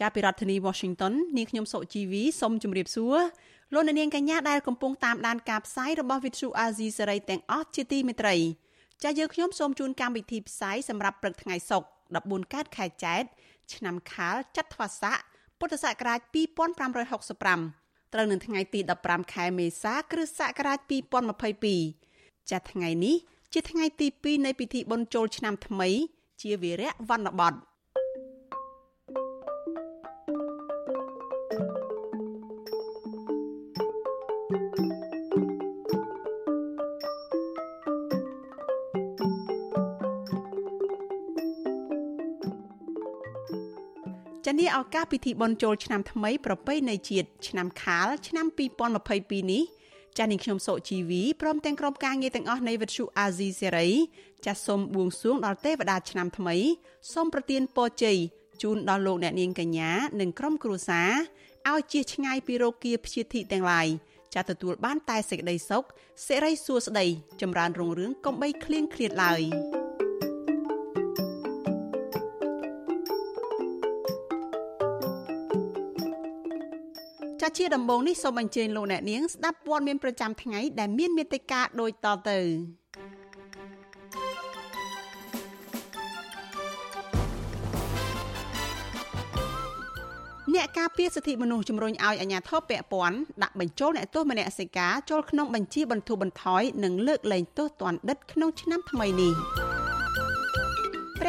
ចាប់ពីរដ្ឋធានី Washington នាងខ្ញុំសុជីវីសូមជម្រាបសួរលោកអ្នកនាងកញ្ញាដែលកំពុងតាមដានការផ្សាយរបស់ Vuthu Azizi Serai ទាំងអស់ជាទីមេត្រីចាយើងខ្ញុំសូមជូនកម្មវិធីផ្សាយសម្រាប់ព្រឹកថ្ងៃសុក្រ14កើតខែចែកឆ្នាំខាលចត្វាស័កពុទ្ធសករាជ2565ត្រូវនៅថ្ងៃទី15ខែមេសា គ្រិស្តសករាជ2022ចាថ្ងៃនេះជាថ្ងៃទី2នៃពិធីបុណ្យចូលឆ្នាំថ្មី ជាវីរៈវ័នបត ចានេះឱកាសពិធីបុណ្យចូលឆ្នាំថ្មីប្រពៃណីជាតិឆ្នាំខាលឆ្នាំ2022នេះចាស់នាងខ្ញុំសុជីវីព្រមទាំងក្រុមការងារទាំងអស់នៃវិទ្យុអាស៊ីសេរីចាស់សូមបួងសួងដល់ទេវតាឆ្នាំថ្មីសូមប្រទានពរជ័យជូនដល់លោកអ្នកនាងកញ្ញានិងក្រុមគ្រួសារឲ្យជៀសឆ្ងាយពីរោគាព្យាធិទាំងឡាយចាស់ទទួលបានតែសេចក្តីសុខសិរីសួស្តីចម្រើនរុងរឿងកុំបីឃ្លៀងឃ្លាតឡើយ។ ចាជាដំបូងនេះសូមអញ្ជើញលោកអ្នកនាងស្ដាប់ព័ត៌មានប្រចាំថ្ងៃដែលមានមេត្តាដូចតទៅអ្នកការពារសិទ្ធិមនុស្សជំរុញឲ្យអាជ្ញាធរពាក់ព័ន្ធដាក់បញ្ចូលអ្នកទោសមនសិការចូលក្នុងបញ្ជីបន្ធូរបន្ថយនិងលើកលែងទោសទណ្ឌិតក្នុងឆ្នាំថ្មីនេះ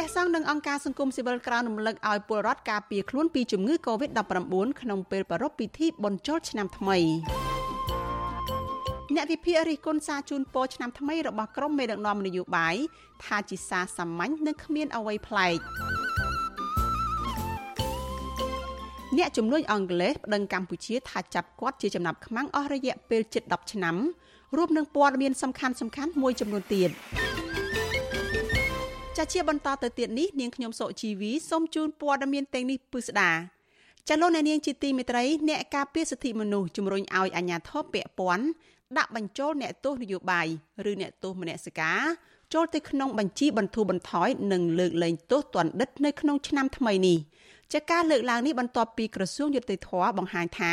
ព្រះសង្ឃនិងអង្គការសង្គមស៊ីវិលក្រៅរំលឹកឲ្យពលរដ្ឋការពារខ្លួនពីជំងឺ Covid-19 ក្នុងពេលប្រារព្ធពិធីបុណ្យចូលឆ្នាំថ្មីអ្នកវិភាគរិះគន់សារជូនពរឆ្នាំថ្មីរបស់ក្រុមមេដឹកនាំនយោបាយថាជាសារសាមញ្ញនិងគ្មានអ្វីប្លែកអ្នកជំនួយអង់គ្លេសប្តឹងកម្ពុជាថាចាប់គាត់ជាចំណាប់ខ្មាំងអស់រយៈពេលជិត10ឆ្នាំរួមនឹងព័ត៌មានសំខាន់សំខាន់មួយចំនួនទៀត ចាជាបន្តទៅទៀតនេះនាងខ្ញុំសុជីវីសូមជូនព័ត៌មានទាំងនេះពិស្ដាចាលោកអ្នកនាងជាទីមេត្រីអ្នកការពារសិទ្ធិមនុស្សជំរុញឲ្យអាជ្ញាធរពាក់ព័ន្ធដាក់បញ្ចូលអ្នកទោសនយោបាយឬអ្នកទោសមនសិការចូលទៅក្នុងបញ្ជីបន្ធូរបន្ថយនិងលើកលែងទោសទណ្ឌិតនៅក្នុងឆ្នាំថ្មីនេះចាការលើកឡើងនេះបន្ទាប់ពីក្រសួងយុតិធធបង្ហាញថា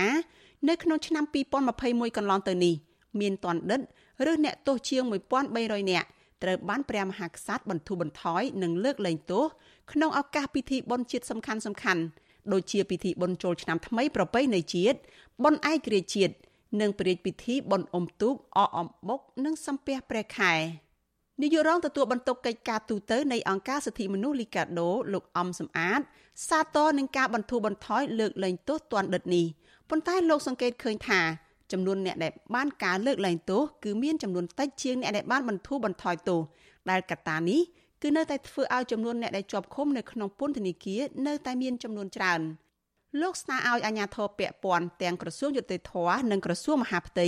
នៅក្នុងឆ្នាំ2021កន្លងទៅនេះមានទណ្ឌិតឬអ្នកទោសជាង1300នាក់ ត្រូវបានព្រះមហាក្សត្របន្ធូរបន្ថយនិងលើកលែងទោសក្នុងឱកាសពិធីបុណ្យជាតិសំខាន់សំខាន់ដូចជាពិធីបុណ្យចូលឆ្នាំថ្មីប្រពៃណីជាតិបុណ្យឯករាជ្យជាតិនិងព្រះរាជពិធីបុណ្យអុំទូកអអំបុកនិងសំពះព្រះខែនាយករងទទួលបន្ទុកកិច្ចការទូតនៃអង្គការសិទ្ធិមនុស្សលីកាដូលោកអំសំអាត សាទរនឹងការបន្ធូរបន្ថយលើកលែងទោសទណ្ឌិតនេះប៉ុន្តែលោកសង្កេតឃើញថា ចំនួនអ្នកដែលបានការលើកលែងទោសគឺមានចំនួនតិចជាងអ្នកដែលបានបន្ធូរបន្ថយទោសដែលកត្តានេះគឺនៅតែធ្វើឲ្យចំនួនអ្នកដែលជាប់ឃុំនៅក្នុងពន្ធនាគារនៅតែមានចំនួនច្រើនលោកស្នើឲ្យអាជ្ញាធរពាក់ព័ន្ធទាំងក្រសួងយុតិធធម៌និងក្រសួងមហាផ្ទៃ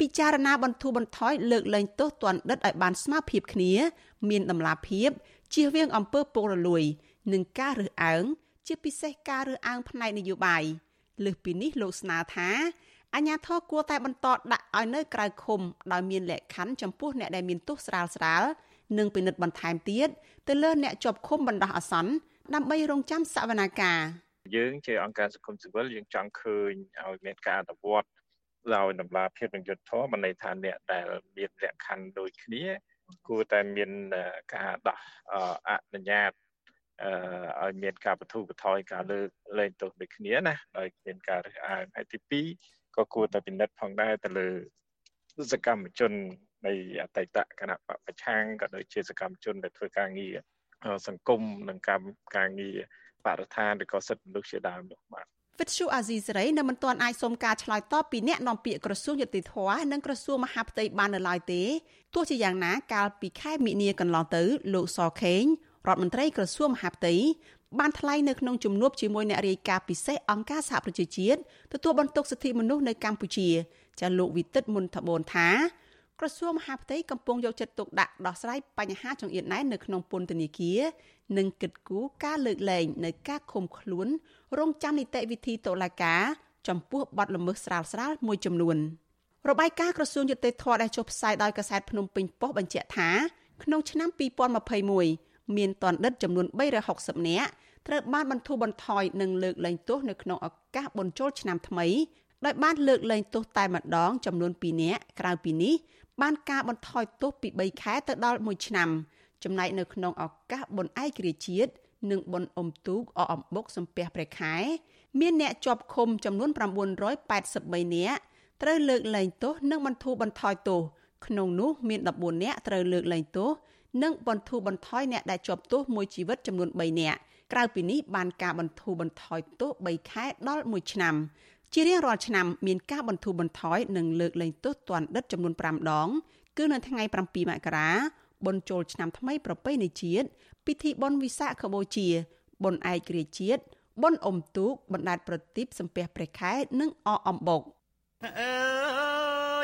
ពិចារណាបន្ធូរបន្ថយលើកលែងទោសទណ្ឌិតឲ្យបានស្មើភាពគ្នា មានតម្លាភាពជៀសវាងអំពើពុករលួយ និងការរើសអើង ជាពិសេសការរើសអើងផ្នែកនយោបាយលើសពីនេះលោកស្នើថា អាជ្ញាធរគួរតែបន្តដាក់ឲ្យនៅក្រៅឃុំដោយមានលក្ខខណ្ឌចំពោះអ្នកដែលមានទោសស្រាលស្រាលនិងពិនិត្យបន្ថែមទៀតទៅលើអ្នកជាប់ឃុំបណ្ដោះអាសន្នដើម្បីរងចាំសវនាការយើងជាអង្គការសង្គមស៊ីវិលយើងចង់ឃើញឲ្យមានការអនុវត្តដោយតម្លាភាពនិងយុត្តិធម៌មិនន័យថាអ្នកដែលមានលក្ខខណ្ឌដូចគ្នាគួរតែមានការដោះអនុញ្ញាតអឺឲ្យមានការបទូបថយការលើកលែងទោសដូចគ្នាណាដោយមានការរើសអើងហើយទី2 ក៏គួរតែពិនិត្យផងដែរទៅលើសកម្មជននៃអតីតគណៈបពប្រឆាំងក៏ដូចជាសកម្មជនដែលធ្វើការងារសង្គមនិងកម្មការងារបរិស្ថានឬក៏សិទ្ធិមនុស្សជាដើមនោះបាទវិទ្យុអាស៊ីសេរីនៅមិនទាន់អាចសុំការឆ្លើយតបពីអ្នកនាំពាក្យក្រសួងយុតិធធនិងក្រសួងមហាផ្ទៃបាននៅឡើយទេទោះជាយ៉ាងណាកាលពីខែមិនិនាកន្លងទៅលោកសខេងរដ្ឋមន្ត្រីក្រសួងមហាផ្ទៃ បានថ្លែងនៅក្នុងជំនួបជាមួយអ្នករាយការណ៍ពិសេសអង្គការសហប្រជាជាតិទទួលបន្ទុកសិទ្ធិមនុស្សនៅកម្ពុជាចាលោកវិទិតមុនថបូនថាក្រសួងមហាផ្ទៃកំពុងយកចិត្តទុកដាក់ដោះស្រាយបញ្ហាចង្អៀតណែននៅក្នុងពន្ធនាគារនិងគិតគូរការលើកលែងនៅការឃុំខ្លួន រងចាំនីតិវិធីតុលាការចំពោះបទល្មើសស្រាលស្រាលមួយចំនួនរបាយការណ៍ក្រសួងយុតិធធម៌ដែលចុះផ្សាយដោយកាសែតភ្នំពេញប៉ុស្តិ៍បញ្ជាក់ថាក្នុងឆ្នាំ2021មានតន្តិតចំនួន360នាក់ ត្រូវបានបន្ធូរបន្ថយនិងលើកលែងទោសនៅក្នុងឱកាសបុណ្យចូលឆ្នាំថ្មីដោយបានលើកលែងទោសតែម្ដងចំនួន2នាក់ក្រៅពីនេះបានការបន្ថយទោសពី3ខែទៅដល់1ឆ្នាំ ចំណែកនៅក្នុងឱកាសបុណ្យឯករាជ្យជាតិនិងបុណ្យអុំទូកអអំបុកសំពះព្រះខែ មានអ្នកជាប់ឃុំចំនួន983នាក់ត្រូវលើកលែងទោសនិងបន្ធូរបន្ថយទោសក្នុងនោះមាន14នាក់ត្រូវលើកលែងទោស និងបន្ធូរបន្ថយអ្នកដែលជាប់ទោសមួយជីវិតចំនួន3នាក់ក្រៅពីនេះបានការបន្ធូរបន្ថយទោស3ខែដល់1ឆ្នាំជារៀងរាល់ឆ្នាំមានការបន្ធូរបន្ថយនិងលើកលែងទោសទណ្ឌិតចំនួន5ដង គឺនៅថ្ងៃ7មករាបុណ្យចូលឆ្នាំថ្មីប្រពៃណីជាតិពិធីបុណ្យវិសាខបូជាបុណ្យឯករាជ្យជាតិបុណ្យអុំទូកបណ្ដែតប្រទីបសំពះព្រះខែនិងអអំបុកអើ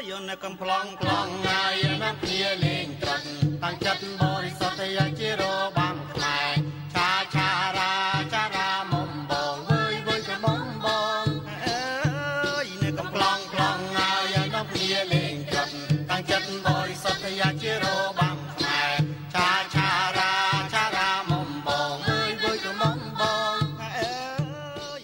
យនៅកំ pl ង plong ណាយណាគ្នាលេងត្រត់ តាំងចិត្តបរិសុទ្ធយាជារបាំខ្មែរឆាឆារាចារាមុំបងវើយវើយកំបងបងអើយនៅកំ pl ង plong ណាយណាគ្នាលេងត្រត់តាំងចិត្តបរិសុទ្ធយាជារបាំខ្មែរឆាឆារាចារាមុំបងវើយវើយកំបងបងអើយ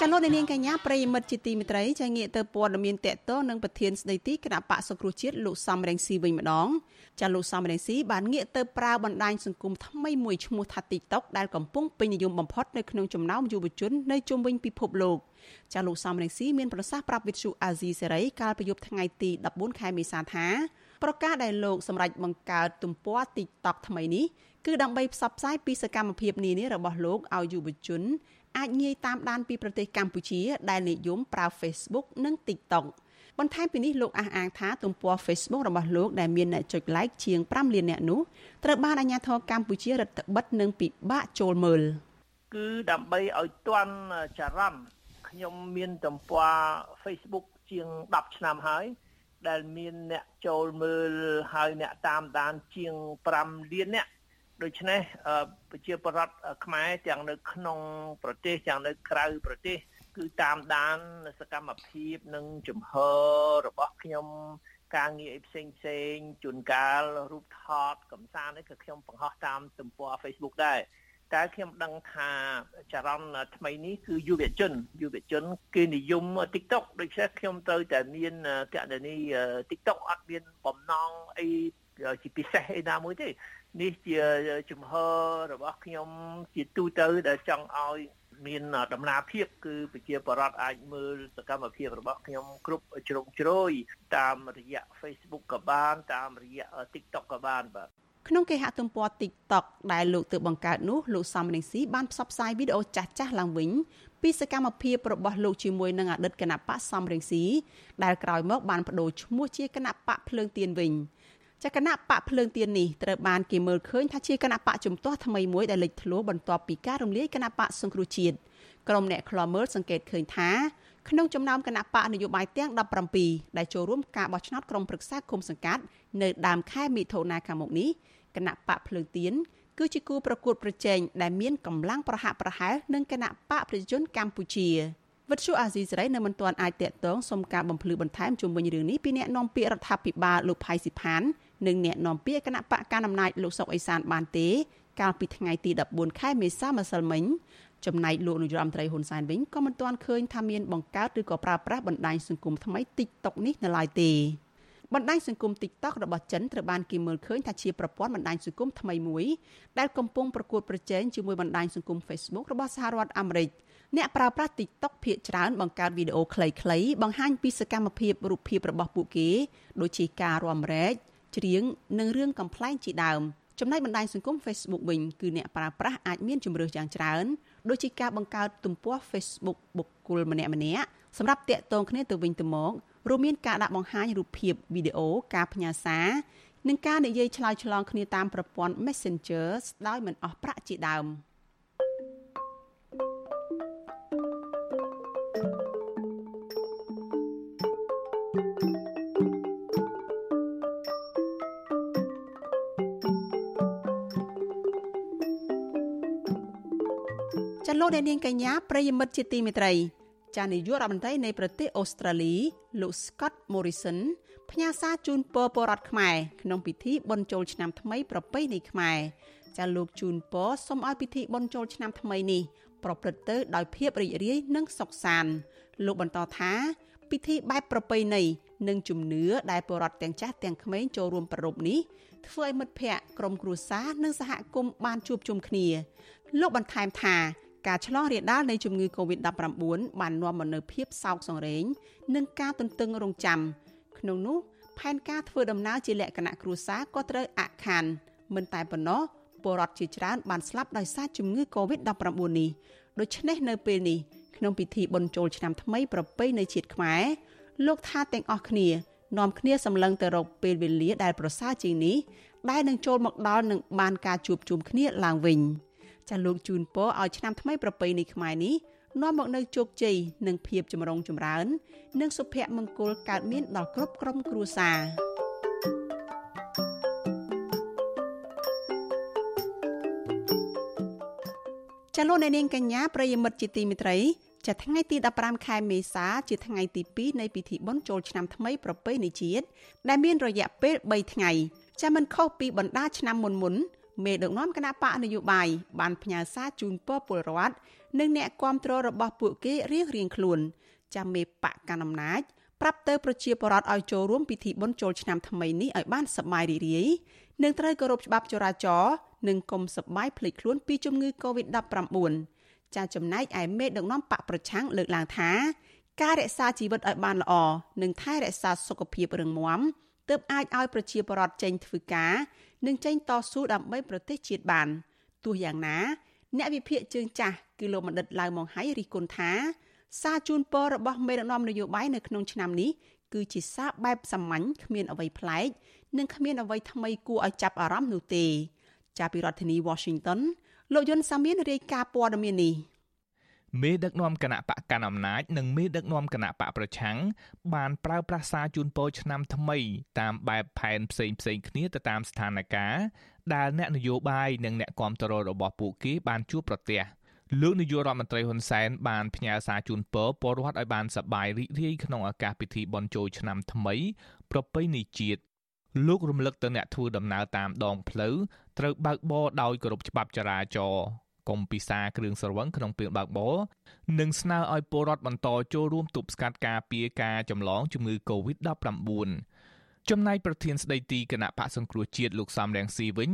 ចលនានាងកញ្ញាប្រិយមិត្តជាទីមេត្រីចាងាកទៅព័ត៌មានតកតនឹងប្រធានស្ដីទីគណៈបកសង្គ្រោះជាតិលោកសំរងស៊ីវិញម្ដង ចាលោកសំរងស៊ីបានងាកទៅប្រើបណ្ដាញសង្គមថ្មីមួយឈ្មោះថា TikTok ដែលកំពុងពេញនិយមបំផុតនៅក្នុងចំណោមយុវជននៅជុំវិញពិភពលោកចាលោកសំរងស៊ីមានប្រសាសន៍ប្រាប់វិទ្យុអាស៊ីសេរីកាលពីយប់ថ្ងៃទី14ខែមេសាថាប្រកាសដែលលោកសម្រេចបង្កើតទំព័រ TikTok ថ្មីនេះគឺដើម្បីផ្សព្វផ្សាយពីសកម្មភាពនានារបស់លោកឲ្យយុវជនអាចងាយតាមដានពីប្រទេសកម្ពុជា ដែលនិយមប្រើ Facebook និង TikTok បន្ថែមពីនេះលោកអះអាងថាទំព័រ Facebook របស់លោកដែលមានអ្នកចុច like ជាង5លានអ្នកនោះត្រូវបានអាជ្ញាធរកម្ពុជារដ្ឋបិទនិងពិបាកចូលមើលគឺដើម្បីឲ្យទាន់ចរន្តខ្ញុំមានទំព័រ Facebook ជាង10ឆ្នាំហើយដែលមានអ្នកចូលមើលហើយអ្នកតាមដានជាង5លានអ្នកដូច្នេះប្រជាពលរដ្ឋខ្មែរទាំងនៅក្នុងប្រទេសទាំងនៅក្រៅប្រទេស គឺតាមដានសកម្មភាពនិងជំហររបស់ខ្ញុំការងារផ្សេងផ្សេងជួនកាលរូបថតកំសាន្តនេះគឺខ្ញុំបង្ហោះតាមទំព័រ Facebook ដែរតែខ្ញុំដឹងថាចរន្តថ្មីនេះគឺយុវជនយុវជនគេនិយម TikTok ដូច្នេះខ្ញុំត្រូវតែមានកណនី TikTok អត់មានបំណងអីជាពិសេសអីណាមួយទេនេះជាជំហររបស់ខ្ញុំជាទូទៅដែលចង់ឲ្យ មានដំណាភាពគឺប្រជាពលរដ្ឋអាចមើលសកម្មភាពរបស់ខ្ញុំគ្រប់ជ្រុងជ្រោយតាមរយៈ Facebook ក៏បាន តាមរយៈ TikTok ក៏បានបាទក្នុងគេហទំព័រ TikTok ដែលលោកទើបបង្កើតនោះលោកសំរងស៊ីបានផ្សព្វផ្សាយវីដេអូចាស់ចាស់ឡើងវិញពីសកម្មភាពរបស់លោកជាមួយនឹងអតីតគណៈបកសំរងស៊ីដែលក្រោយមកបានបដូរឈ្មោះជាគណៈបកភ្លើងទៀនវិញ។ ចាគណៈបកភ្លើងទៀននេះត្រូវបានគេមើលឃើញថាជាគណៈបកជំទាស់ថ្មីមួយដែលលេចធ្លោបន្ទាប់ពីការរំលាយគណៈបកសង្គ្រោះជាតិក្រុមអ្នកខ្លាំមើលសង្កេតឃើញថាក្នុងចំណោមគណៈបកនយោបាយទាំង17ដែលចូលរួមការបោះឆ្នោតក្រុមប្រឹក្សាគុំសង្កាត់នៅដើមខែមិថុនាខាងមុខនេះគណៈបកភ្លើងទៀនគឺជាគូប្រកួតប្រជែងដែលមានកម្លាំងប្រហាក់ប្រហែលនឹងគណៈបកប្រជាជនកម្ពុជាវិទ្យុអាស៊ីសេរីនៅមិនទាន់អាចតាក់ទងសុំការបំភ្លឺបន្ថែមជុំវិញរឿងនេះពីអ្នកនាំពាក្យរដ្ឋាភិបាលលោកផៃស៊ីផាន និងអ្នកនាំពាក្យគណៈបកកណ្ដាលអំណាចលោកសុកអេសានបានទេ កាលពីថ្ងៃទី14ខែមេសាម្សិលមិញចំណែកលោកនាយរដ្ឋមន្ត្រីហ៊ុនសែនវិញក៏មិនទាន់ឃើញថាមានបង្កើតឬក៏ប្រើប្រាស់បណ្ដាញសង្គមថ្មី TikTok នេះនៅឡើយទេបណ្ដាញសង្គម TikTok របស់ចិនត្រូវបានគេមើលឃើញថាជាប្រព័ន្ធបណ្ដាញសង្គមថ្មីមួយដែលកំពុងប្រកួតប្រជែងជាមួយបណ្ដាញសង្គម Facebook របស់សហរដ្ឋអាមេរិកអ្នកប្រើប្រាស់ TikTok ភាគច្រើនបង្កើតវីដេអូខ្លីៗបង្ហាញពីសកម្មភាពរូបភាពរបស់ពួកគេដូចជាការរាំរែក ច្រៀងនិងរឿងកំ pl ែងជាដើមចំណែកបណ្ដាញសង្គម Facebook វិញគឺអ្នកប្រើប្រាស់អាចមានជំរើសយ៉ាងច្រើនដូចជាការបង្កើតទំព័រ Facebook បុគ្គលម្នាក់ម្នាក់សម្រាប់តាក់ទងគ្នាទៅវិញទៅមករួមមានការដាក់បង្ហាញរូបភាពវីដេអូការផ្ញើសារនិងការនិយាយឆ្លើយឆ្លងគ្នាតាមប្រព័ន្ធ Messenger ដោយមិនអស់ប្រាក់ជាដើម។ លោកអ្នកនាងកញ្ញាប្រិយមិត្តជាទីមេត្រីចានាយករដ្ឋមន្ត្រីនៃប្រទេសអូស្ត្រាលីលោក Scott Morrison ផ្ញើសារជូនពរពលរដ្ឋខ្មែរក្នុងពិធីបុណ្យចូលឆ្នាំថ្មីប្រពៃណីខ្មែរចាលោកជូនពរសូមឲ្យពិធីបុណ្យចូលឆ្នាំថ្មីនេះប្រព្រឹត្តទៅដោយភាពរីករាយនិងសុខសាន្តលោកបន្តថាពិធីបែបប្រពៃណីនិងជំនឿដែលពលរដ្ឋទាំងចាស់ទាំងក្មេងចូលរួមប្រារព្ធនេះធ្វើឲ្យមិត្តភ័ក្តិក្រុមគ្រួសារនិងសហគមន៍បានជួបជុំគ្នា លោកបន្ថែមថា ការឆ្លងរាលដាលនៃជំងឺ Covid-19 បាននាំមកនូវភាពសោកសង្រេង និងការទន្ទឹងរង់ចាំក្នុងនោះផែនការធ្វើដំណើរជាលក្ខណៈគ្រួសារក៏ត្រូវអាក់ខានមិនតែប៉ុណ្ណោះពលរដ្ឋជាច្រើនបានស្លាប់ដោយសារជំងឺ Covid-19 នេះដូច្នេះនៅពេលនេះក្នុងពិធីបុណ្យចូលឆ្នាំថ្មីប្រពៃណីជាតិខ្មែរលោកថាទាំងអស់គ្នានាំគ្នាសម្លឹងទៅរកពេលវេលាដែលប្រសើរជាងនេះដែលនឹងចូលមកដល់នឹងបានការជួបជុំគ្នាឡើងវិញ ចាលោកជូនពរឲ្យឆ្នាំថ្មីប្រពៃណីខ្មែរនេះនាំមកនូវជោគជ័យនិងភាពចម្រុងចម្រើន និងសុភមង្គលកើតមានដល់គ្រប់ក្រុមគ្រួសារចលនានាងកញ្ញាប្រិយមិត្តជាទីមេត្រីចាថ្ងៃទី15ខែមេសាជាថ្ងៃទី2នៃពិធីបុណ្យចូលឆ្នាំថ្មីប្រពៃណីជាតិដែលមានរយៈពេល3ថ្ងៃចាមិនខុសពីបណ្ដាឆ្នាំមុនមុន មេដឹកនាំគណៈបកនយោបាយបានផ្ញើសារជូនពរពលរដ្ឋនិងអ្នកគាំទ្ររបស់ពួកគេរៀងរៀងខ្លួនចាំមេបកកណ្ដាលអំណាចប្រាប់ទៅប្រជាពលរដ្ឋឲ្យចូលរួមពិធីបុណ្យចូលឆ្នាំថ្មីនេះឲ្យបានសប្បាយរីករាយនិងត្រូវគោរពច្បាប់ចរាចរណ៍និងកុំសប្បាយភ្លេចខ្លួនពីជំងឺ Covid-19 ចាចំណែកឯមេដឹកនាំបកប្រឆាំងលើកឡើងថា ការរក្សាជីវិតឲ្យបានល្អនិងថែរក្សាសុខភាពរឹងមាំទើបអាចឲ្យប្រជាពលរដ្ឋចេញធ្វើការ និងចេញតស៊ូដើម្បីប្រទេសជាតិបានទោះយ៉ាងណា អ្នកវិភាគជើងចាស់គឺលោកបណ្ឌិតឡៅម៉ុងហៃរិះគន់ថាសារជូនពររបស់មេដឹកនាំនយោបាយនៅក្នុងឆ្នាំនេះគឺជាសារបែបសាមញ្ញគ្មានអ្វីប្លែកនិងគ្មានអ្វីថ្មីគួរឲ្យចាប់អារម្មណ៍នោះទេ ចាប់ពីរដ្ឋធានី Washington លោកយុនសាមៀនរាយការណ៍ព័ត៌មាននេះ មេដឹកនាំគណៈបកកណ្ដាលអំណាចនិងមេដឹកនាំគណៈបកប្រឆាំងបានប្រើប្រាស់សារជូនពរឆ្នាំថ្មី តាមបែបផែនផ្សេងផ្សេងគ្នាទៅតាមស្ថានភាពដែលអ្នកនយោបាយនិងអ្នកគាំទ្ររបស់ពួកគេបានជួបប្រទះលោកនាយករដ្ឋមន្ត្រីហ៊ុនសែនបានផ្ញើសារជូនពរពលរដ្ឋឲ្យបានសប្បាយរីករាយក្នុងឱកាសពិធីបុណ្យចូលឆ្នាំថ្មី ប្រពៃណីជាតិលោករំលឹកទៅអ្នកធ្វើដំណើរតាមដងផ្លូវត្រូវបើកបរដោយគោរពច្បាប់ចរាចរណ៍ កុំពិសាគ្រឿងស្រវឹងក្នុងពេលបើកបរនិងស្នើឲ្យពលរដ្ឋបន្តចូលរួមទប់ស្កាត់ការពារការចម្លងជំងឺ Covid-19 ចំណែកប្រធានស្ដីទីគណៈបកសង្គ្រោះជាតិលោកសំរងស៊ីវិញ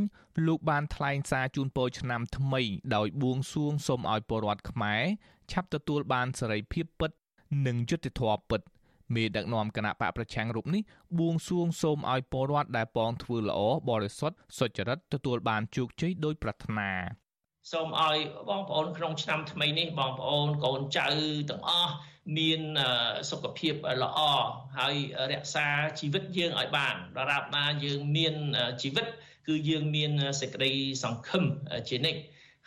លោកបានថ្លែងសារជូនពរឆ្នាំថ្មីដោយបួងសួងសូមឲ្យពលរដ្ឋខ្មែរឆាប់ទទួលបានសេរីភាពពិត និងយុត្តិធម៌ពិតមេដឹកនាំគណៈបកប្រឆាំងរូបនេះបួងសួងសូមឲ្យពលរដ្ឋដែលពងធ្វើល្អបរិសុទ្ធសុចរិតទទួលបានជោគជ័យដោយប្រាថ្នា សូមឲ្យបងប្អូនក្នុងឆ្នាំថ្មីនេះបងប្អូនកូនចៅទាំងអស់មានសុខភាពល្អហើយរក្សាជីវិតយើងឲ្យបានដរាបណាយើងមានជីវិត គឺយើងមានសេចក្តីសង្ឃឹមជានិច្ច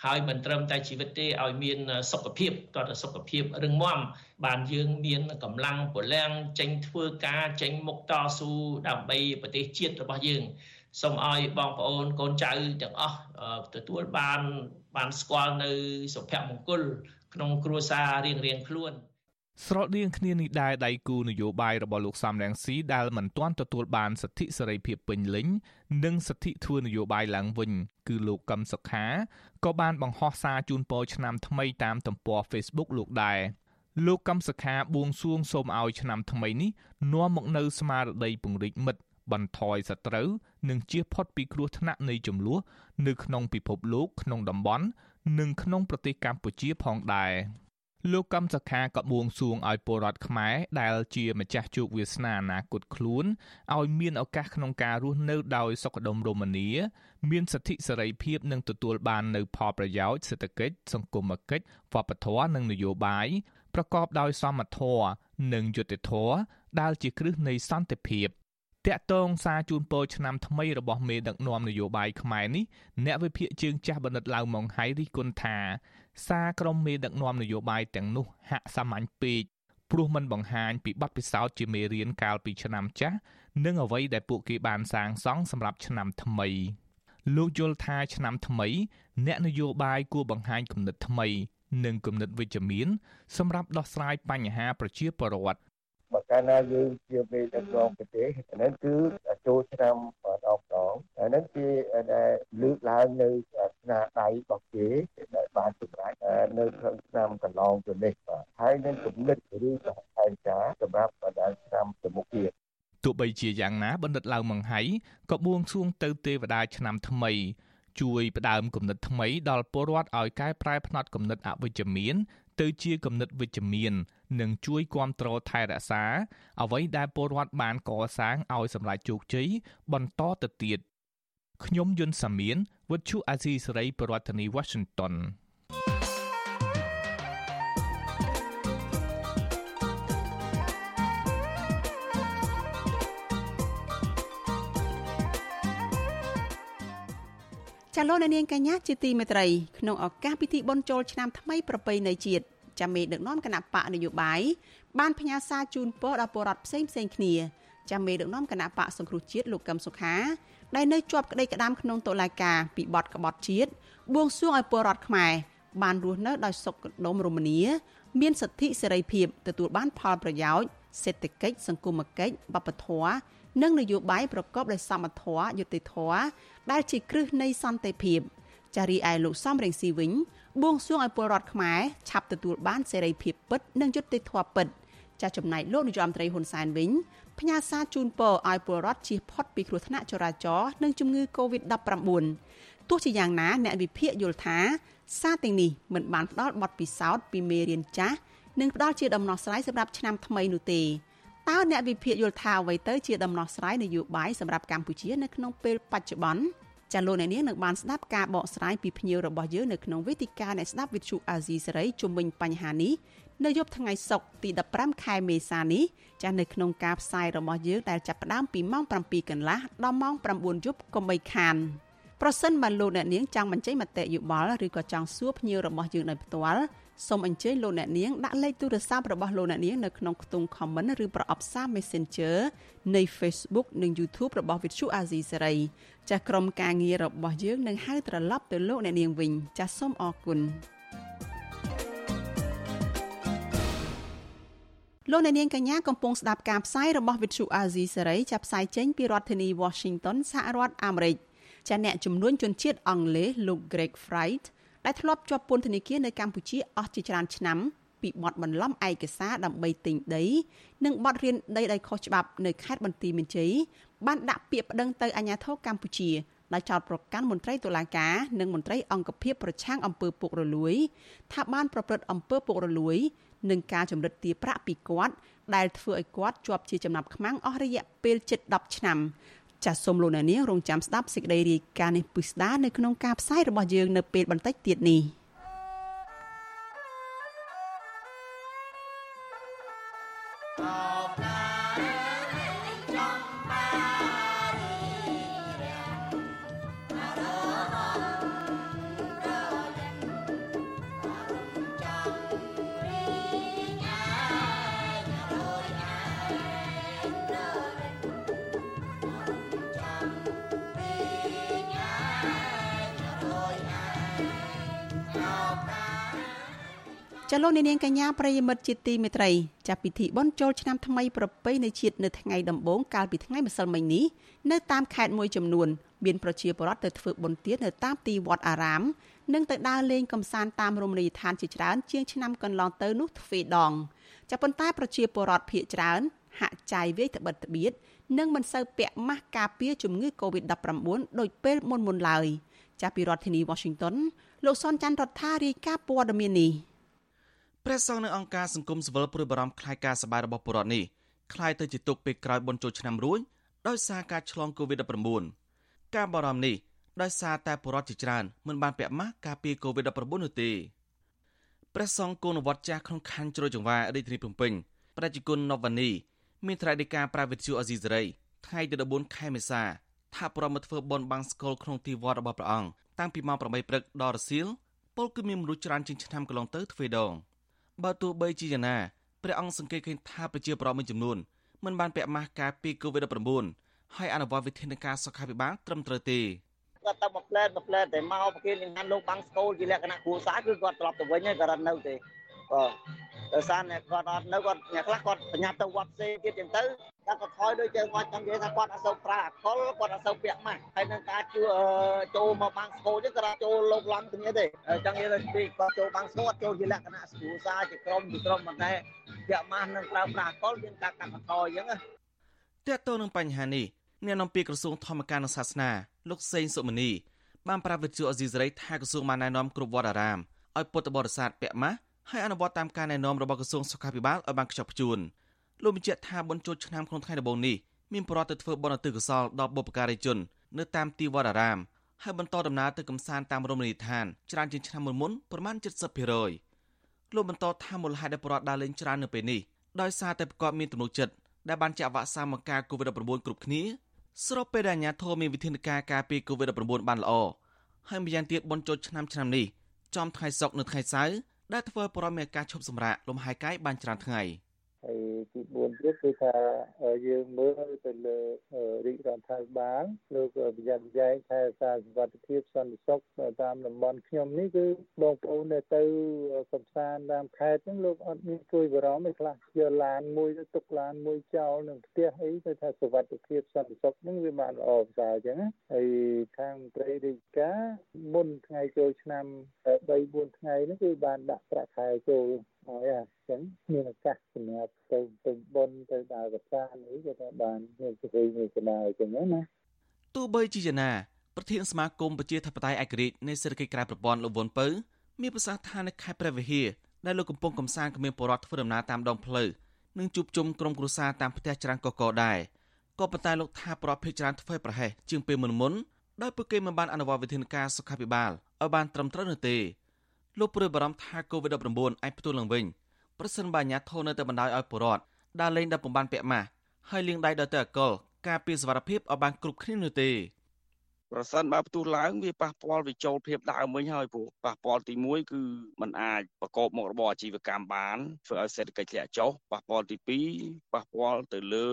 ហើយមិនត្រឹមតែជីវិតទេឲ្យមានសុខភាពតើសុខភាពរឹងមាំបានយើងមានកម្លាំងពលំចេញធ្វើការចេញមុខតស៊ូដើម្បីប្រទេសជាតិរបស់យើងសូមឲ្យបងប្អូនកូនចៅទាំងអស់ទទួលបាន បានស្គាល់នៅសុភមង្គលក្នុងគ្រួសាររៀងរៀងខ្លួនស្រដៀងគ្នានេះដែរដៃគូនយោបាយរបស់លោកសំរងស៊ីដែលមិនទាន់ទទួលបានសិទ្ធិសេរីភាពពេញលេញនិងសិទ្ធិធ្វើនយោបាយឡើងវិញ គឺលោកកឹមសុខាក៏បានបង្ហោះសារជូនពរឆ្នាំថ្មីតាមទំព័រ Facebook លោកដែរលោកកឹមសុខាបួងសួងសូមឲ្យឆ្នាំថ្មីនេះនាំមកនូវស្មារតីពង្រីកមិត្ត បន្ថយសត្រូវនិងជៀសផុតពីគ្រោះថ្នាក់នៃចំនួននៅក្នុងពិភពលោកក្នុងតំបន់និងក្នុងប្រទេសកម្ពុជាផងដែរលោកកម្មសខាក៏បួងសួងឲ្យពលរដ្ឋខ្មែរដែលជាម្ចាស់ជោគវាសនាអនាគតខ្លួនឲ្យមានឱកាសក្នុងការរស់នៅដោយសុខដុមរមនាមានសិទ្ធិសេរីភាពនិងទទួលបាននូវផលប្រយោជន៍សេដ្ឋកិច្ចសង្គមគិច្ចវប្បធម៌និងនយោបាយប្រកបដោយសមធម៌និងយុត្តិធម៌ដែលជាគ្រឹះនៃសន្តិភាព តាក់ទងសារជូនពរឆ្នាំថ្មីរបស់មេដឹកនាំនយោបាយខ្មែរនេះអ្នកវិភាគជើងចាស់បណ្ឌិតឡៅម៉ុងហៃរិះគន់ថាសារក្រុមមេដឹកនាំនយោបាយទាំងនោះហាក់សាមញ្ញពេកព្រោះมันបង្ហាញពីបទពិសោធន៍ជាមេរៀនកាលពីឆ្នាំចាស់និងអ្វីដែលពួកគេបានសាងសង់សម្រាប់ឆ្នាំថ្មីលោកយល់ថាឆ្នាំថ្មី អ្នកនយោបាយគួរបង្ហាញគំនិតថ្មី និងគំនិតវិជ្ជមាន សម្រាប់ដោះស្រាយបញ្ហាប្រជាពលរដ្ឋ បើកាលណាយើងជាមេដឹកនាំប្រទេសអានេះគឺចូលឆ្នាំម្ដងម្ដងអានេះជាដែលលើកឡើងនៅស្នាដៃរបស់គេដែលបានសម្រេចនៅក្នុងឆ្នាំកន្លងទៅនេះបាទហើយនឹងគំនិតឬសហការសម្រាប់បណ្ដាឆ្នាំទៅមុខទៀតទោះបីជាយ៉ាងណាបណ្ឌិតឡៅម៉ង្ហៃក៏បួងសួងទៅទេវតាឆ្នាំថ្មីជួយផ្ដើមគំនិតថ្មីដល់ពលរដ្ឋឲ្យកែប្រែផ្នត់គំនិតអវិជ្ជមាន ទៅជាគំនិតវិជ្ជមាន និងជួយគ្រប់គ្រងថែរក្សា អ្វីដែលពលរដ្ឋបានកសាងឲ្យសម្រេចជោគជ័យបន្តទៅទៀតខ្ញុំយុនសាមៀនវិទ្យុអាស៊ីសេរីប្រធានាធិបតី Washington ចាលោកនាងកញ្ញាជាទីមេត្រីក្នុងឱកាសពិធីបុណ្យចូលឆ្នាំថ្មីប្រពៃណីជាតិចាមេដឹកនាំគណៈបកនយោបាយបានផ្ញើសារជូនពរដល់ពលរដ្ឋផ្សេងផ្សេងគ្នាចាមេដឹកនាំគណៈបកសង្គ្រោះជាតិលោកកឹមសុខាដែលនៅជាប់ក្តីក្តាមក្នុងតុលាការពីបទក្បត់ជាតិបួងសួងឲ្យពលរដ្ឋខ្មែរបានរស់នៅដោយសុខដុមរមនាមានសិទ្ធិសេរីភាពទទួលបានផលប្រយោជន៍សេដ្ឋកិច្ចសង្គមគិច្ចវប្បធម៌និងនយោបាយប្រកបដោយសមធម៌យុត្តិធម៌ ដែលជាគ្រឹះនៃសន្តិភាពចារីឯលោកសំរងស៊ីវិញបួងសួងឲ្យពលរដ្ឋខ្មែរឆាប់ទទួលបានសេរីភាពពិតនិងយុត្តិធម៌ពិតចាចំណែកលោកនាយរដ្ឋមន្ត្រីហ៊ុនសែនវិញផ្ញើសារជូនពរឲ្យពលរដ្ឋជៀសផុតពីគ្រោះថ្នាក់ចរាចរណ៍និងជំងឺ Covid-19 ទោះជាយ៉ាងណាអ្នកវិភាគយល់ថាសារទាំងនេះមិនបានផ្ដល់បទពិសោធន៍ពីមេរៀនចាស់និងផ្ដល់ជាដំណោះស្រាយសម្រាប់ឆ្នាំថ្មីនោះទេ តើអ្នកវិភាគយល់ថាអ្វីទៅជាដំណោះស្រាយនយោបាយសម្រាប់កម្ពុជានៅក្នុងពេលបច្ចុប្បន្នចាលោកអ្នកនាងនឹងបានស្ដាប់ការបកស្រាយពីភ្ញៀវរបស់យើងនៅក្នុងវេទិកាអ្នកស្ដាប់វិទ្យុអាស៊ីសេរីជុំវិញបញ្ហានេះនៅយប់ថ្ងៃសុក្រទី15ខែមេសានេះចានៅក្នុងការផ្សាយរបស់យើងដែលចាប់ផ្ដើមពីម៉ោង7កន្លះដល់ម៉ោង9យប់កុំបីខានប្រសិនបើលោកអ្នកនាងចង់បញ្ចេញមតិយោបល់ឬក៏ចង់សួរភ្ញៀវរបស់យើងដោយផ្ទាល់ សូមអញ្ជើញលោកអ្នកនាងដាក់លេខទូរស័ព្ទរបស់លោកអ្នកនាងនៅក្នុងខ្ទង់ comment ឬប្រអប់សារ Messenger នៃ Facebook និង YouTube របស់ Vithu Azizi Serai ចាស់ក្រុមការងាររបស់យើងនឹងហៅត្រឡប់ទៅលោកអ្នកនាងវិញចាស់សូមអរគុណលោកអ្នកនាងកញ្ញាកំពុងស្ដាប់ការផ្សាយរបស់ Vithu Azizi Serai ចាប់ផ្សាយចេញពីរដ្ឋធានី Washington សហរដ្ឋអាមេរិកចាអ្នកជំនួញជនជាតិអង់គ្លេសលោក Greg Fright ដែលធ្លាប់ជាប់ពន្ធនាគារនៅកម្ពុជាអស់ជាច្រើនឆ្នាំពីបទបន្លំឯកសារដើម្បីទិញដី និងបទរៀនដីដោយខុសច្បាប់នៅខេត្តបន្ទាយមានជ័យបានដាក់ពាក្យប្តឹងទៅអាជ្ញាធរកម្ពុជាដោយចោទប្រកាន់មន្ត្រីតុលាការនិងមន្ត្រីអង្គភាពប្រឆាំងអំពើពុករលួយ ថាបានប្រព្រឹត្តអំពើពុករលួយនិងការចម្រិតទារប្រាក់ពីគាត់ដែលធ្វើឲ្យគាត់ជាប់ជាចំណាប់ខ្មាំងអស់រយៈពេលជិត10ឆ្នាំ ចាសសូមលោកអ្នកនាងរងចាំស្ដាប់សេចក្តីរាយការណ៍នេះពិស្ដានៅក្នុងការផ្សាយរបស់យើងនៅពេលបន្តិចទៀតនេះ។ ចលនានាងកញ្ញាប្រិយមិត្តជាទីមេត្រីចាប់ពិធីបុណ្យចូលឆ្នាំថ្មីប្រពៃណីជាតិនៅថ្ងៃដំបូងកាលពីថ្ងៃម្សិលមិញនេះនៅតាមខេត្តមួយចំនួនមានប្រជាពលរដ្ឋទៅធ្វើបុណ្យទាននៅតាមទីវត្តអារាម និងទៅដើរលេងកម្សាន្តតាមរមណីយដ្ឋានជាច្រើនជាងឆ្នាំកន្លងទៅនោះទ្វេដងចាប៉ុន្តែប្រជាពលរដ្ឋភ័យច្រើនហាក់ចាយវាយត្បិតត្បៀតនិងមិនសូវពាក់ម៉ាស់ការពារជំងឺ Covid-19 ដូចពេលមុនមុនឡើយចាប់ពីរដ្ឋធានី Washington លោកសនច័ន្ទរដ្ឋារាយការណ៍ព័ត៌មាននេះ ព្រះសង្ឃនៅអង្គការសង្គមស៊ីវិលព្រួយបារម្ភខ្លាយការសប្បាយរបស់ពលរដ្ឋនេះខ្លាយទៅជាទុកពេលក្រោយបុណ្យចូលឆ្នាំរួចដោយសារការឆ្លង COVID-19 ការបារម្ភនេះដោយសារតែពលរដ្ឋជាច្រើនមិនបានពាក់ម៉ាស់ការពារ COVID-19 នោះទេព្រះសង្ឃគង់វត្តចាស់ក្នុងខណ្ឌជ្រោយចង្វារាជធានីភ្នំពេញប្រជាជនណូវ៉ានីមានថ្លៃដីកាប្រាវិទ្យាអេស៊ីសេរីថ្ងៃទី14ខែមេសាថាប្រមមកធ្វើបន់បាំងស្កលក្នុងទីវត្តរបស់ព្រះអង្គតាំងពីម៉ោង8ព្រឹកដល់រសៀលពលគឺមានមនុស្សច្រើនជាងឆ្នាំកន្លងទៅទ្វេដង។ បើទោះបីជាយ៉ាងណាព្រះអង្គសង្កេតឃើញថាប្រជាប្រដ្ឋមួយចំនួនមិនបានពាក់ម៉ាស់ការពារ COVID-19 ហើយអនុវត្តវិធានការសុខាភិបាលត្រឹមត្រូវទេគាត់ទៅមកផ្លែតមកផ្លែតតែមកប្រគិននឹងលោកបាំងស្គូលជាលក្ខណៈគ្រួសារគឺគាត់ត្រឡប់ទៅវិញហើយគាត់អត់នៅទេបាទដោយសារអ្នកគាត់អត់នៅគាត់អ្នកខ្លះគាត់ប្រញាប់ទៅវត្តផ្សេងទៀតចឹងទៅ តែគាត់ថយដូចយើងគាត់ចង់និយាយថាគាត់អត់សូវប្រើអាខុលគាត់អត់សូវពាក់ម៉ាស់ហើយនឹងការជួចូលមកបាំងស្គូលចឹងគាត់អត់ចូលលោកឡំគ្នាទេចង់និយាយថាពីគាត់ចូលបាំងស្គូលចូលជាលក្ខណៈគ្រួសារជាក្រុមជាក្រុមប៉ុន្តែពាក់ម៉ាស់នឹងប្រើប្រាស់អាខុលមានការកាត់បន្ថយចឹងណាតើតើនឹងបញ្ហានេះអ្នកនាំពាក្យក្រសួងធម្មការនិងសាសនាលោកសេងសុមនីបានប្រាប់វិទ្យុអេស៊ីសរ៉ៃថាក្រសួងបានណែនាំគ្រប់វត្តអារាមឲ្យពុទ្ធបរិស័ទពាក់ម៉ាស់ហើយអនុវត្តតាមការណែនាំរបស់ក្រសួងសុខាភិបាលឲ្យបានខ្ជាប់ខ្ជួន លោកបញ្ជាក់ថាបុណ្យចូលឆ្នាំក្នុងថ្ងៃដំបូងនេះមានប្រវត្តិទៅធ្វើបុណ្យឧទ្ទិសកុសលដល់បុព្វការីជននៅតាមទីវត្តអារាមហើយបន្តដំណើរទៅកំសាន្តតាមរមណីយដ្ឋានច្រើនជាងឆ្នាំមុនមុនប្រមាណ70%លោកបន្តថាមូលហេតុដែលប្រវត្តិដើរលេងច្រើននៅពេលនេះដោយសារតែប្រកបមានទំនុកចិត្តដែលបានចាក់វ៉ាក់សាំងមកការ COVID-19 គ្រប់គ្នាស្របពេលដែលអាជ្ញាធរមានវិធានការការពារ COVID-19 បានល្អហើយម្យ៉ាងទៀតបនជោឆ្នាំឆ្នាំនេះចំថ្ងៃសុក្រនៅថ្ងៃសៅរ៍ដែលធ្វើឲ្យបរិមាណការឈប់សម្រាកលំហែកាយបានច្រើនថ្ងៃ។ ហើយទី4ទៀតគឺថាយើងមើលទៅលើរាជរដ្ឋាភិបាលលោកប្រយ័ត្នប្រយែងថែរក្សាសុខភាពសន្តិសុខតាមតំបន់ខ្ញុំនេះគឺបងប្អូននៅទៅកំសាន្តតាមខេត្តហ្នឹងលោកអត់មានជួយបារម្ភទេខ្លះយកឡានមួយទៅទុកឡានមួយចោលនឹងផ្ទះអីទៅថាសុខភាពសន្តិសុខហ្នឹងវាបានល្អប្រសើរអញ្ចឹងណាហើយខាងមន្ត្រីរាជការមុនថ្ងៃចូលឆ្នាំ3 4ថ្ងៃនេះគឺបានដាក់ប្រាក់ខែចូល ហើយអញ្ចឹងមានឱកាសសម្រាប់ទៅទៅបនទៅដើរកសានេះក៏ថាបានមានសេរីមានស្នាអញ្ចឹងណាទោះបីជាយ៉ាងណាប្រធានសមាគមប្រជាធិបតេយ្យឯករាជ្យនៃសេដ្ឋកិច្ចក្រៅប្រព័ន្ធលោកវុនពៅមានប្រសាសន៍ថានៅខេត្តព្រះវិហារដែលលោកកំពុងកំសាន្តគ្មានបរិវត្តធ្វើដំណើរតាមដងផ្លូវនិងជួបជុំក្រុមគ្រួសារតាមផ្ទះច្រើនកកដែរក៏ប៉ុន្តែលោកថាប្រវត្តិភេកច្រើនធ្វើប្រហែសជាងពេលមុនមុនដោយពួកគេមិនបានអនុវត្តវិធានការសុខាភិបាលឲ្យបានត្រឹមត្រូវនោះទេ លោកព្រួយបារម្ភថា COVID-19 អាចផ្ទុះឡើងវិញប្រសិនបើអាជ្ញាធរនៅតែបណ្ដោយឲ្យពលរដ្ឋដើរលេងដល់ពំបានពាក់ម៉ាស់ហើយលាងដៃដោយតែអកុលការពារសវត្ថភាពឲ្យបានគ្រប់គ្នានោះទេប្រសិនបើផ្ទុះឡើងវាប៉ះពាល់វិចូលភាពដើមវិញហើយព្រោះប៉ះពាល់ទី1គឺมันអាចប្រកបមុខរបរអាជីវកម្មបានធ្វើឲ្យសេដ្ឋកិច្ចធ្លាក់ចុះប៉ះពាល់ទី2ប៉ះពាល់ទៅលើ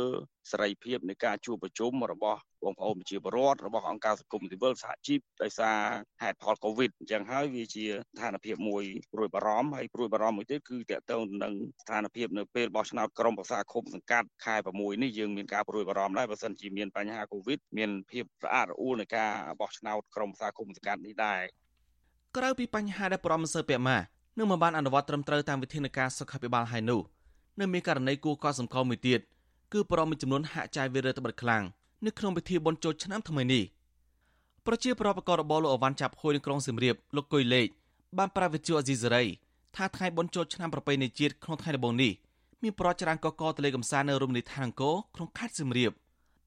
សេរីភាពនៃការជួបប្រជុំរបស់បងប្អូនប្រជាពលរដ្ឋរបស់អង្គការសង្គមស៊ីវិលសហជីពដោយសារហេតុផលកូវីដអញ្ចឹងហើយវាជាស្ថានភាពមួយព្រួយបារម្ភហើយព្រួយបារម្ភមួយទៀតគឺតកតងនឹងស្ថានភាពនៅពេលបោះឆ្នោតក្រុមប្រឹក្សាឃុំសង្កាត់ខែ6នេះយើងមានការព្រួយបារម្ភដែរបើសិនជាមានបញ្ហាកូវីដមានភាពរអាក់រអួលនៃការបោះឆ្នោតក្រុមប្រឹក្សាឃុំសង្កាត់នេះដែរក្រៅពីបញ្ហាដែលប្រមសើពាក់ម៉ានឹងមិនបានអនុវត្តត្រឹមត្រូវតាមវិធានការសុខាភិបាលហើយនោះនៅមានករណីគួរកត់សម្គាល់មួយទៀតគឺ ប្រមមួយចំនួនហាក់ចាយវារើត្បិតខ្លាំងនៅក្នុងពិធីបុណ្យចូលឆ្នាំថ្មីនេះប្រជាប្រដ្ឋបករបរលោកអវ៉ាន់ចាប់ហួយនៅក្រុងសៀមរាបលោកគុយលេខបានប្រាវិទ្យាអេស៊ីសេរីថាថ្ងៃបុណ្យចូលឆ្នាំប្រពៃណីជាតិក្នុងថ្ងៃដំបូងនេះមានប្រតិច្រើនកកទៅលេកំសាន្តនៅរមណីយដ្ឋានអង្គរក្នុងខេត្តសៀមរាប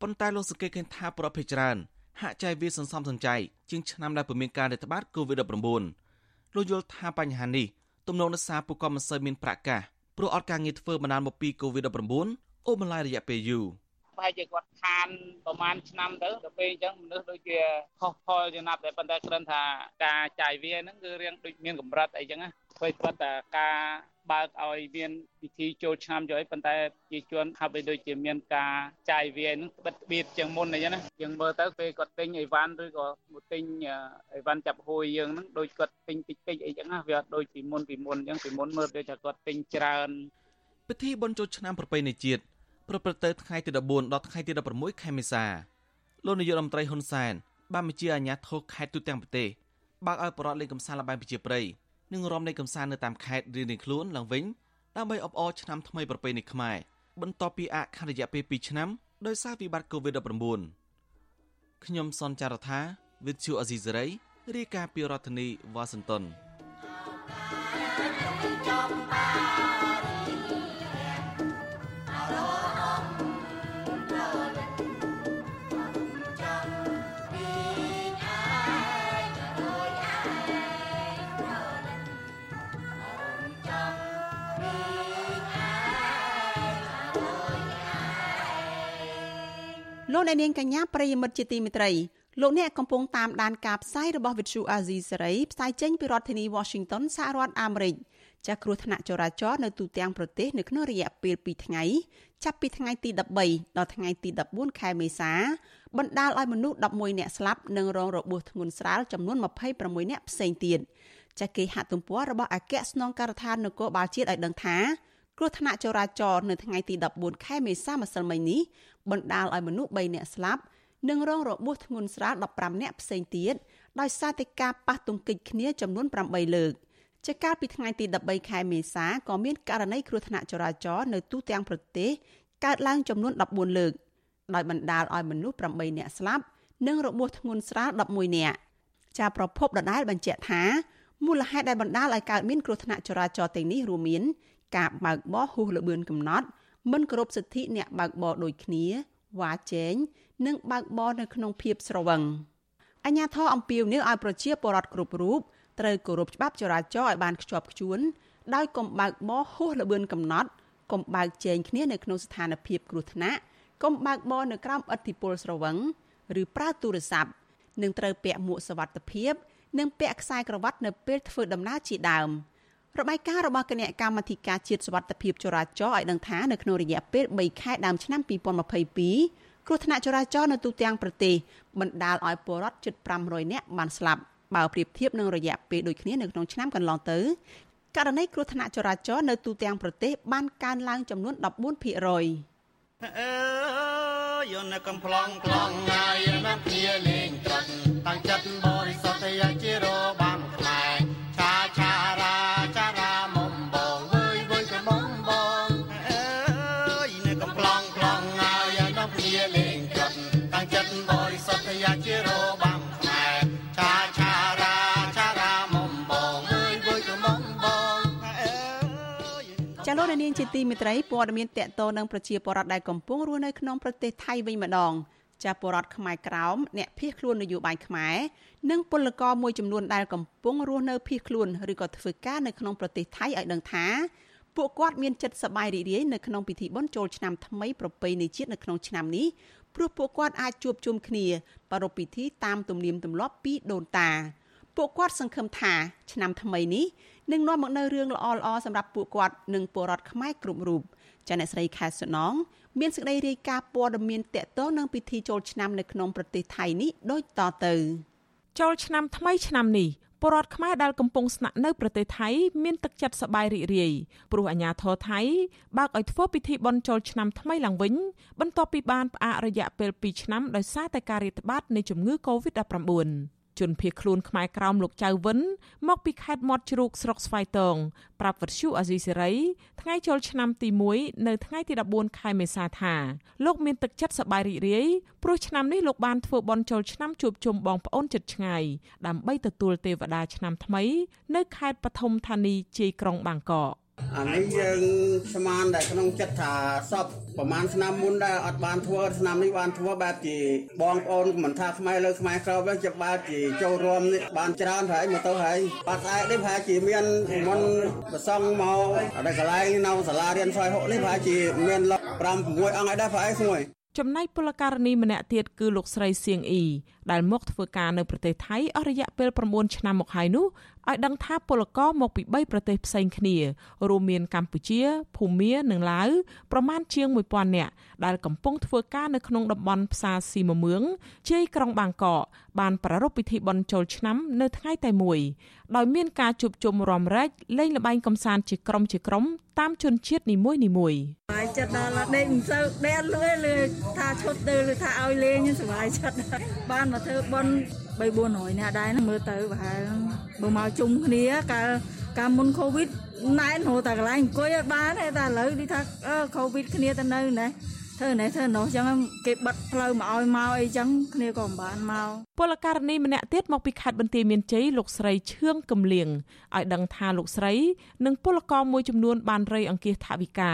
ប៉ុន្តែលោកសង្កេតឃើញថាប្រភេទច្រើនហាក់ចែកវាសន្សំសំចៃជាងឆ្នាំដែលពុំមានការរាតត្បាត COVID-19 លោកយល់ថាបញ្ហានេះទំនងនៅសារពួកគាត់មិនសូវមានប្រាក់កាសព្រោះអត់ការងារធ្វើបណ្ដាលមកពី COVID-19 អូបន្លាយរយៈពេលយូរប្រហែលជាគាត់ខានប្រហែលឆ្នាំទៅទៅពេលអញ្ចឹងមនុស្សដូចជាខុសផលចំណាប់តែប៉ុន្តែគ្រាន់ថាការចាយវាហ្នឹងគឺរៀងដូចមានកម្រិតអីចឹងណាធ្វើប៉ុន្តែការបើកឲ្យមានពិធីចូលឆ្នាំយកអីប៉ុន្តែជាជនហាប់ឲ្យដូចជាមានការចាយវានឹងបិទបៀតជាងមុនអីចឹងណាយើងមើលទៅពេលគាត់ទិញអីវ៉ាន់ឬក៏មកទិញអីវ៉ាន់ចាប់ហួយយើងហ្នឹងដូចគាត់ទិញតិចតិចអីចឹងណាវាអត់ដូចពីមុនពីមុនអញ្ចឹងពីមុនមើលដូចថាគាត់ទិញច្រើនពិធីបុណ្យចូលឆ្នាំប្រពៃណីជាតិ ប្រព្រឹត្តទៅថ្ងៃទី14ដល់ថ្ងៃទី16ខែមេសាលោកនាយករដ្ឋមន្ត្រីហ៊ុនសែនបានបញ្ជាអាជ្ញាធរខេត្តទូទាំងប្រទេសបើកឲ្យបរិវត្តលេងកម្សាន្តលបែងប្រជាប្រិយនិងរំលេងកម្សាន្តនៅតាមខេត្តរៀងៗខ្លួនឡើងវិញដើម្បីអបអរឆ្នាំថ្មីប្រពៃណីខ្មែរបន្ទាប់ពីអខរយៈពេល2ឆ្នាំដោយសារវិបត្តិ COVID-19 ខ្ញុំសនចាររថា With you Azizari រាយការណ៍ពីរដ្ឋធានីវ៉ាស៊ីនតោន លោកអ្នកនាងកញ្ញាប្រិយមិត្តជាទីមេត្រីលោកអ្នកកំពុងតាមដានការផ្សាយរបស់ Vithu Azizi សេរីផ្សាយចេញពីរដ្ឋធានី Washington សហរដ្ឋអាមេរិកចាស់គ្រោះថ្នាក់ចរាចរណ៍នៅទូទាំងប្រទេសនៅក្នុងរយៈពេល2ថ្ងៃចាប់ពីថ្ងៃទី13ដល់ថ្ងៃទី14ខែមេសាបណ្ដាលឲ្យមនុស្ស11នាក់ស្លាប់និងរងរបួសធ្ងន់ស្រាលចំនួន26នាក់ផ្សេងទៀតចាគេហទំព័ររបស់អគ្គស្នងការដ្ឋាននគរបាលជាតិឲ្យដឹងថា គ្រោះថ្នាក់ចរាចរណ៍នៅថ្ងៃទី14ខែមេសាម្សិលមិញនេះបណ្ដាលឲ្យមនុស្ស3នាក់ស្លាប់និងរងរបួសធ្ងន់ស្រាល15នាក់ផ្សេងទៀតដោយសារតែការប៉ះទង្គិចគ្នាចំនួន8លើកជាកាលពីថ្ងៃទី13ខែមេសាក៏មានករណីគ្រោះថ្នាក់ចរាចរណ៍នៅទូទាំងប្រទេសកើតឡើងចំនួន14លើកដោយបណ្ដាលឲ្យមនុស្ស8នាក់ស្លាប់និងរបួសធ្ងន់ស្រាល11នាក់ចាប្រភពដដែលបញ្ជាក់ថាមូលហេតុដែលបណ្ដាលឲ្យកើតមានគ្រោះថ្នាក់ចរាចរណ៍ទាំងនេះរួមមាន ការបើកបរហួសល្បឿនកំណត់មិនគោរពសិទ្ធិអ្នកបើកបរដូចគ្នាវ៉ាជែងនិងបើកបរនៅក្នុងភាពស្រវឹងអញ្ញាធរអំពាវនាវឲ្យប្រជាពលរដ្ឋគ្រប់រូបត្រូវគោរពច្បាប់ចរាចរណ៍ឲ្យបានខ្ជាប់ខ្ជួនដោយកុំបើកបរហួសល្បឿនកំណត់កុំបើកជែងគ្នានៅក្នុងស្ថានភាពគ្រោះថ្នាក់កុំបើកបរនៅក្រោមឥទ្ធិពលស្រវឹងឬប្រើទូរស័ព្ទនិងត្រូវពាក់មួកសុវត្ថិភាព និងពាក់ខ្សែក្រវ៉ាត់នៅពេលធ្វើដំណើរជាដើម របាយការណ៍របស់គណៈកម្មាធិការជាតិសុវត្ថិភាពចរាចរណ៍ឲ្យដឹងថានៅក្នុងរយៈពេល3ខែដើមឆ្នាំ2022គ្រោះថ្នាក់ចរាចរណ៍នៅទូទាំងប្រទេសបណ្ដាលឲ្យពលរដ្ឋជិត500នាក់បានស្លាប់បើប្រៀបធៀបនឹងរយៈពេលដូចគ្នានៅក្នុងឆ្នាំកន្លងទៅករណីគ្រោះថ្នាក់ចរាចរណ៍នៅទូទាំងប្រទេសបានកើនឡើងចំនួន14%អើយនៅកំ pl ង plong ហើយណាគ្នាលេងត្រាត់តាំងចិត្តបរិសុទ្ធយាជារបា ទីមេត្រីព័ត៌មានតកតនឹងប្រជាពលរដ្ឋដែលកំពុងរស់នៅក្នុងប្រទេសថៃវិញម្ដងចាពលរដ្ឋខ្មែរក្រោមអ្នកភៀសខ្លួននយោបាយខ្មែរនិងពលករមួយចំនួនដែលកំពុងរស់នៅភៀសខ្លួនឬក៏ធ្វើការនៅក្នុងប្រទេសថៃឲ្យដឹងថាពួកគាត់មានចិត្តសប្បាយរីករាយនៅក្នុងពិធីបុណ្យចូលឆ្នាំថ្មីប្រពៃណីជាតិនៅក្នុងឆ្នាំនេះព្រោះពួកគាត់អាចជួបជុំគ្នាប្រារព្ធពិធីតាមទំនៀមទម្លាប់ពីដូនតាពួកគាត់សង្ឃឹមថាឆ្នាំថ្មីនេះ នឹងនាំមកនូវរឿងល្អៗសម្រាប់ពួកគាត់និងពលរដ្ឋខ្មែរគ្រប់រូបចាអ្នកស្រីខែសុណងមានសេចក្តីរាយការណ៍ព័ត៌មានតកតងនឹងពិធីចូលឆ្នាំនៅក្នុងប្រទេសថៃនេះដូចតទៅចូលឆ្នាំថ្មីឆ្នាំនេះពលរដ្ឋខ្មែរដែលកំពុងស្នាក់នៅប្រទេសថៃមានទឹកចិត្តសប្បាយរីករាយព្រោះអាជ្ញាធរថៃបើកឲ្យធ្វើពិធីបុណ្យចូលឆ្នាំថ្មីឡើងវិញបន្ទាប់ពីបានផ្អាករយៈពេល2ឆ្នាំដោយសារតែការរាតត្បាតនៃជំងឺ Covid-19 ជនភៀសខ្លួនខ្មែរក្រោមលោកចៅវិន មកពីខេត្តមាត់ជ្រូកស្រុកស្វាយតងប្រាប់វិទ្យុអាស៊ីសេរីថ្ងៃចូលឆ្នាំទី1នៅថ្ងៃទី14ខែមេសាថាលោកមានទឹកចិត្តសប្បាយរីករាយព្រោះឆ្នាំនេះលោកបានធ្វើបន់ចូលឆ្នាំជួបជុំបងប្អូនជិតឆ្ងាយដើម្បីទទួលទេវតាឆ្នាំថ្មី នៅខេត្តបឋមធានីជ័យក្រុងបាងកក អានេះយើងស្មានតែក្នុងចិត្តថាសពប្រហែលឆ្នាំមុនដែរអត់បានធ្វើឆ្នាំនេះបានធ្វើបែបជាបងប្អូនមិនថាខ្មែរលើខ្មែរក្រៅវិញជាបែបជាចូលរួមនេះបានច្រើនហើយមកទៅហើយបាត់ស្អែកនេះប្រហែលជាមានមុនប្រសងមកដល់កន្លែងនៅសាលារៀនសយហុកនេះប្រហែលជាមាន5 6អង្គហើយដែរប្រហែលស្មួយចំណែកពលករនីម្នាក់ទៀតគឺលោកស្រីសៀងអ៊ីដែលមកធ្វើការនៅប្រទេសថៃអស់រយៈពេល9ឆ្នាំមកហើយនោះ ឲ្យដឹងថាពលករមកពី3ប្រទេសផ្សេងគ្នារួមមានកម្ពុជាភូមានិងឡាវប្រមាណជាង1000នាក់ដែលកំពុងធ្វើការនៅក្នុងតំបន់ផ្សារស៊ីមមឿងជ័យក្រុងបាងកកបានប្រារព្ធពិធីបុណ្យចូលឆ្នាំនៅថ្ងៃតែមួយដោយមានការជួបជុំរំលែកលេងល្បែងកំសាន្តជាក្រុមជាក្រុមតាមជនជាតិនីមួយនីមួយបាយចិត្តដល់ដេកមិនសូវដេកលឿនលឿនថាឈប់ទៅឬថាឲ្យលេងសុបាយចិត្តបានមកធ្វើបុណ្យ 3 400នាក់ដែរមើលទៅប្រហែលបើមកជុំគ្នាកាលកាលមុនកូវីដណែនហៅតែកន្លែងអង្គុយឲ្យបានតែឥឡូវនេះថាកូវីដគ្នាទៅនៅណែ ធ្វើណែធ្វើនោះចឹងគេបិទផ្លូវមកឲ្យមកអីចឹងគ្នាក៏មិនបានមកពលករនីម្នាក់ទៀតមកពីខេត្តបន្ទាយមានជ័យលោកស្រីឈឿងកំលៀងឲ្យដឹងថាលោកស្រី និងពលករមួយចំនួនបានរៃអង្គាសថវិកា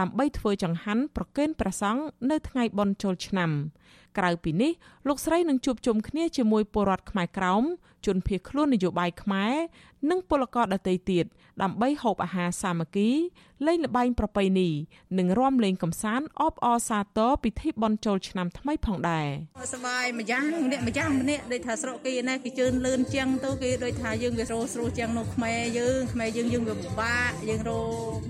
ដើម្បីធ្វើចង្ហាន់ប្រគេនព្រះសង្ឃនៅថ្ងៃបុណ្យចូលឆ្នាំ ក្រៅពីនេះលោកស្រីនឹងជួបជុំគ្នាជាមួយពលរដ្ឋខ្មែរក្រោម ជនភៀសខ្លួននយោបាយខ្មែរនិងពលករដទៃទៀតដើម្បីហូបអាហារសាមគ្គីលេងល្បែងប្រពៃណីនិងរាំលេងកម្សាន្តអបអរសាទរពិធីបុណ្យចូលឆ្នាំថ្មីផងដែរសប្បាយម្យ៉ាងម្នាក់ម្យ៉ាងម្នាក់ដូចថាស្រុកគេណេះគេជឿនលឿនជាងទៅគេដូចថាយើងវារោស្រួលជាងនៅខ្មែរយើងខ្មែរយើងយើងវាពិបាកយើងរោ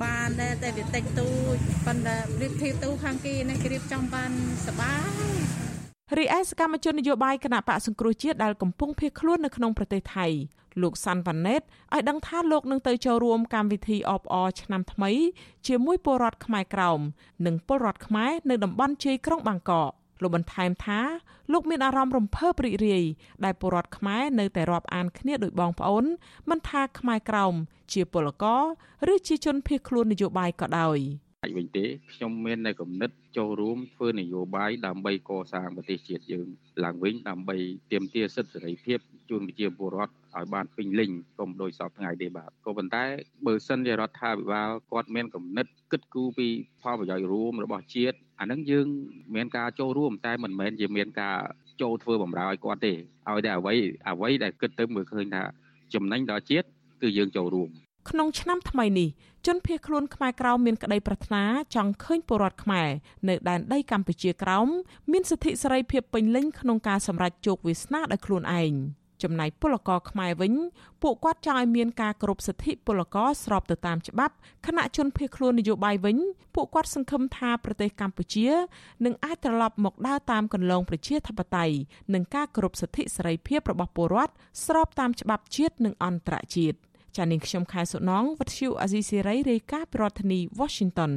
បានដែរតែវាតិចតួចប៉ុន្តែរៀបធៀបទៅខាងគេណេះគេរៀបចំបានសប្បាយ រីឯសកម្មជននយោបាយគណៈបកសង្គ្រោះជាតិដែលកំពុងភៀសខ្លួននៅក្នុងប្រទេសថៃលោកសាន់វ៉ាណេតឲ្យដឹងថាលោកនឹងទៅចូលរួមកម្មវិធីអបអរឆ្នាំថ្មី ជាមួយពលរដ្ឋខ្មែរក្រោមនិងពលរដ្ឋខ្មែរនៅតំបន់ជ័យក្រុងបាងកកលោកបន្ថែមថាលោកមានអារម្មណ៍រំភើបរីករាយដែលពលរដ្ឋខ្មែរនៅតែរាប់អានគ្នាដោយបងប្អូនមិនថាខ្មែរក្រោមជាពលករឬជាជនភៀសខ្លួននយោបាយក៏ដោយអា ចវិញទេខ្ញុំមាននៅគំនិតចូលរួមធ្វើនយោបាយដើម្បីកសាងប្រទេសជាតិយើងឡើងវិញដើម្បីទាមទារសិទ្ធិសេរីភាពជូនប្រជាពលរដ្ឋឲ្យបានពេញលេញកុំដោយសពថ្ងៃទេបាទក៏ប៉ុន្តែបើសិនជារដ្ឋាភិបាលគាត់មានគំនិតគិតគូរពីផលប្រយោជន៍រួមរបស់ជាតិអានឹងយើងមានការចូលរួមតែមិនមែនជាមានការចូលធ្វើបម្រើឲ្យគាត់ទេឲ្យតែអ្វីអ្វីដែលគិតទៅមើលឃើញថាចំណេញដល់ជាតិគឺយើងចូលរួម ក្នុងឆ្នាំថ្មីនេះជនភៀសខ្លួនខ្មែរក្រោមមានក្តីប្រាថ្នាចង់ឃើញពលរដ្ឋខ្មែរនៅដែនដីកម្ពុជាក្រោមមានសិទ្ធិសេរីភាពពេញលេញក្នុងការសម្រេចជោគវាសនាដោយខ្លួនឯងចំណែកពលករខ្មែរវិញពួកគាត់ចង់ឲ្យមានការគោរពសិទ្ធិពលករស្របទៅតាមច្បាប់ខណៈជនភៀសខ្លួននយោបាយវិញពួកគាត់សង្ឃឹមថាប្រទេសកម្ពុជានឹងអាចត្រឡប់មកដើរតាមគន្លងប្រជាធិបតេយ្យនិងការគោរពសិទ្ធិសេរីភាពរបស់ពលរដ្ឋស្របតាមច្បាប់ជាតិនិងអន្តរជាតិ។ ចានាងខ្ញុំខែសុណងវັດឈូអាស៊ីសេរីរាយការណ៍ពីរដ្ឋធានី Washington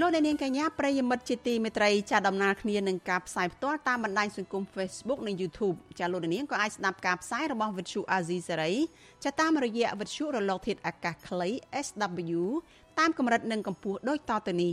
លោកអ្នកនាងកញ្ញាប្រិយមិត្តជាទីមេត្រីចាដំណើរគ្នានឹងការផ្សាយផ្ទាល់តាមបណ្ដាញសង្គម Facebook និង YouTube ចាលោកអ្នកនាងក៏អាចស្ដាប់ការផ្សាយរបស់ Vuthu Azizi Serai ចាតាមរយៈ Vuthu រលកធាតុអាកាសខ្លី SW តាមកម្រិតនិងកម្ពស់ដូចតទៅនេះ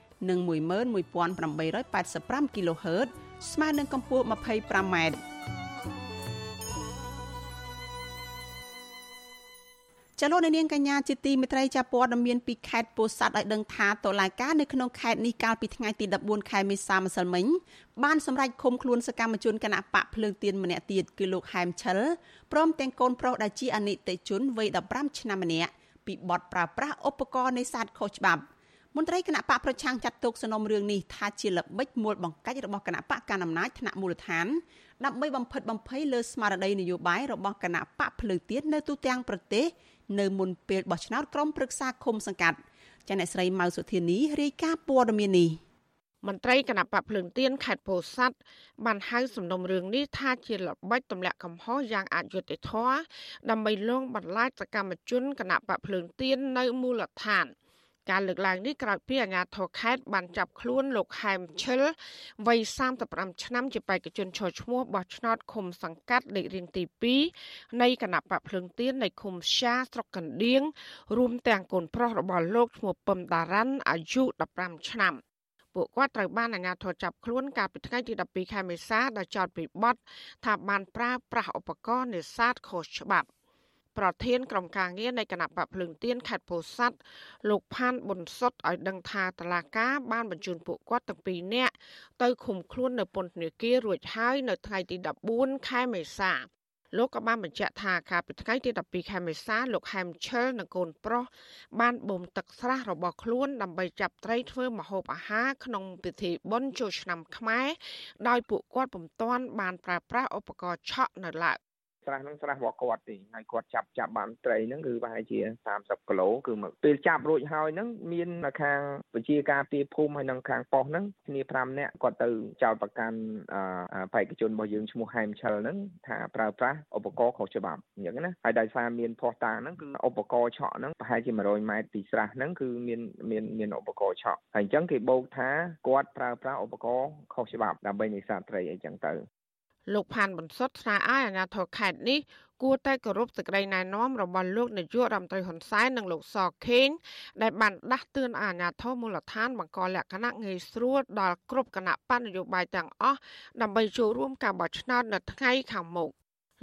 និង11885 kHz ស្មើនឹងកម្ពស់ 25m ចលនានាងកញ្ញាជាទីមេត្រីចាព័ត៌មានពីខេត្តពោធិ៍សាត់ឲ្យដឹងថាតុលាការនៅក្នុងខេត្តនេះកាលពីថ្ងៃទី14ខែមេសាម្សិលមិញបានសម្រេចឃុំខ្លួនសកម្មជនគណៈបកភ្លើងទៀនម្នាក់ទៀតគឺលោកហែមឆិលព្រមទាំងកូនប្រុសដែលជាអនិច្ចជនវ័យ15ឆ្នាំម្នាក់ពីបទប្រើប្រាស់ឧបករណ៍នេសាទខុសច្បាប់ មន្ត្រីគណៈបកប្រឆាំងចាត់ទុកសំណុំរឿងនេះថាជាល្បិចមួលបង្កាច់របស់គណៈបកកណ្ដាលអំណាចថ្នាក់មូលដ្ឋានដើម្បីបំផិតបំភ័យលើស្មារតីនយោបាយរបស់គណៈបកភ្លើងទៀននៅទូទាំងប្រទេសនៅមុនពេលបោះឆ្នោតក្រុមប្រឹក្សាឃុំសង្កាត់ចាអ្នកស្រីម៉ៅសុធានីរាយការណ៍ព័ត៌មាននេះមន្ត្រីគណៈបកភ្លើងទៀនខេត្តពោធិ៍សាត់បានហៅសំណុំរឿងនេះថាជាល្បិចទម្លាក់កំហុសយ៉ាងអយុត្តិធម៌ដើម្បីលងបន្លាចសកម្មជនគណៈបកភ្លើងទៀននៅមូលដ្ឋាន។ ការលើកឡើងនេះក្រោយពីអាជ្ញាធរខេត្តបានចាប់ខ្លួនលោកហែមឈិលវ័យ35ឆ្នាំជាបេក្ខជនឈរឈ្មោះបោះឆ្នោតឃុំសង្កាត់លេខរៀងទី2នៃគណៈបកភ្លឹងទៀននៃឃុំផ្សាស្រុកកណ្ដៀងរួមទាំងកូនប្រុសរបស់លោកឈ្មោះពឹមតារ៉ាន់អាយុ15ឆ្នាំពួកគាត់ត្រូវបានអាជ្ញាធរចាប់ខ្លួនកាលពីថ្ងៃទី12ខែមេសាដោយចោទពីបទថាបានប្រើប្រាស់ឧបករណ៍នេសាទខុសច្បាប់ ប្រធានក្រុមការងារនៃគណៈបកភ្លើងទៀនខេត្តពោធិ៍សាត់លោកផានប៊ុនសុតឲ្យដឹងថាតឡាការបានបញ្ជូនពួកគាត់ទាំងពីរនាក់ទៅឃុំខ្លួននៅពន្ធនាគាររួចហើយនៅថ្ងៃទី14ខែមេសាលោកក៏បានបញ្ជាក់ថាកាលពីថ្ងៃទី12ខែមេសាលោកហែមឈិលនិងកូនប្រុសបានបូមទឹកស្រះរបស់ខ្លួនដើម្បីចាប់ត្រីធ្វើម្ហូបអាហារក្នុងពិធីបុណ្យចូលឆ្នាំខ្មែរដោយពួកគាត់ពុំទាន់បានប្រើប្រាស់ឧបករណ៍ឆក់នៅឡើយ ស្រះហ្នឹងស្រះរបស់គាត់ទេហើយគាត់ចាប់ចាប់បានត្រីហ្នឹងគឺប្រហែលជា30គីឡូគឺមកពេលចាប់រួចហើយហ្នឹងមាននៅខាងវិជាការពីភូមិហើយនិងខាងប៉ុស្តិ៍ហ្នឹងគ្នា5នាក់គាត់ទៅចោតប្រកាន់បេក្ខជនរបស់យើងឈ្មោះហែមឆិលហ្នឹងថាប្រើប្រាស់ឧបករណ៍ខុសច្បាប់អញ្ចឹងណាហើយដោយសារមានភ័ស្តុតាងហ្នឹងគឺឧបករណ៍ឆក់ហ្នឹងប្រហែលជា100ម៉ែត្រពីស្រះហ្នឹងគឺមានមានមានឧបករណ៍ឆក់ហើយអញ្ចឹងគេបោកថាគាត់ប្រើប្រាស់ឧបករណ៍ខុសច្បាប់ដើម្បីនេសាទត្រីអីចឹងទៅ លោកផានបន្សុតស្នើឲ្យអាជ្ញាធរខេត្តនេះគួរតែគោរពសេចក្តីណែនាំរបស់លោកនាយករដ្ឋមន្ត្រីហ៊ុនសែននិងលោកសខេងដែលបានដាស់តឿនអាជ្ញាធរមូលដ្ឋានបង្កលក្ខណៈងាយស្រួលដល់គ្រប់គណៈបញ្ញយោបាយទាំងអស់ដើម្បីចូលរួមការបោះឆ្នោតនៅថ្ងៃខាងមុខ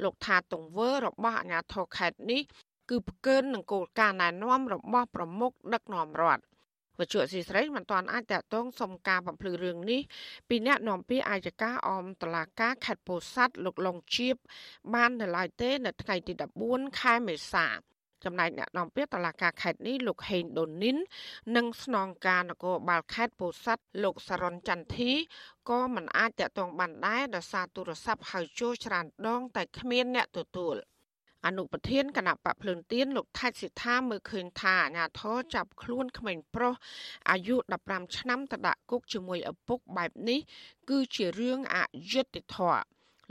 លោកថាទង្វើរបស់អាជ្ញាធរខេត្តនេះគឺផ្កើននឹងគោលការណ៍ណែនាំរបស់ប្រមុខដឹកនាំរដ្ឋ វិទ្យុស៊ីស្រីមិនទាន់អាចតតងសុំការបំភ្លឺរឿងនេះពីអ្នកនាំពាក្យអាយកាអមតឡាការខេត្តពោធិ៍សាត់លោកលងជាបបាននៅឡើយទេ នៅថ្ងៃទី14ខែមេសាចំណែកអ្នកនាំពាក្យតឡាការខេត្តនេះលោកហេងដូនីននិងស្នងការនគរបាលខេត្តពោធិ៍សាត់លោកសរនចន្ទធីក៏មិនអាចតតងបានដែរដោយសារទូរស័ព្ទហៅចូលច្រើនដង តែគ្មានអ្នកទទួល។ អនុប្រធានគណៈបកភ្លើងទៀនលោកថាច់សិដ្ឋាមើលឃើញថាអាញាធរចាប់ខ្លួនក្មេងប្រុសអាយុ15ឆ្នាំទៅដាក់គុកជាមួយឪពុកបែបនេះ គឺជារឿងអយុត្តិធម៌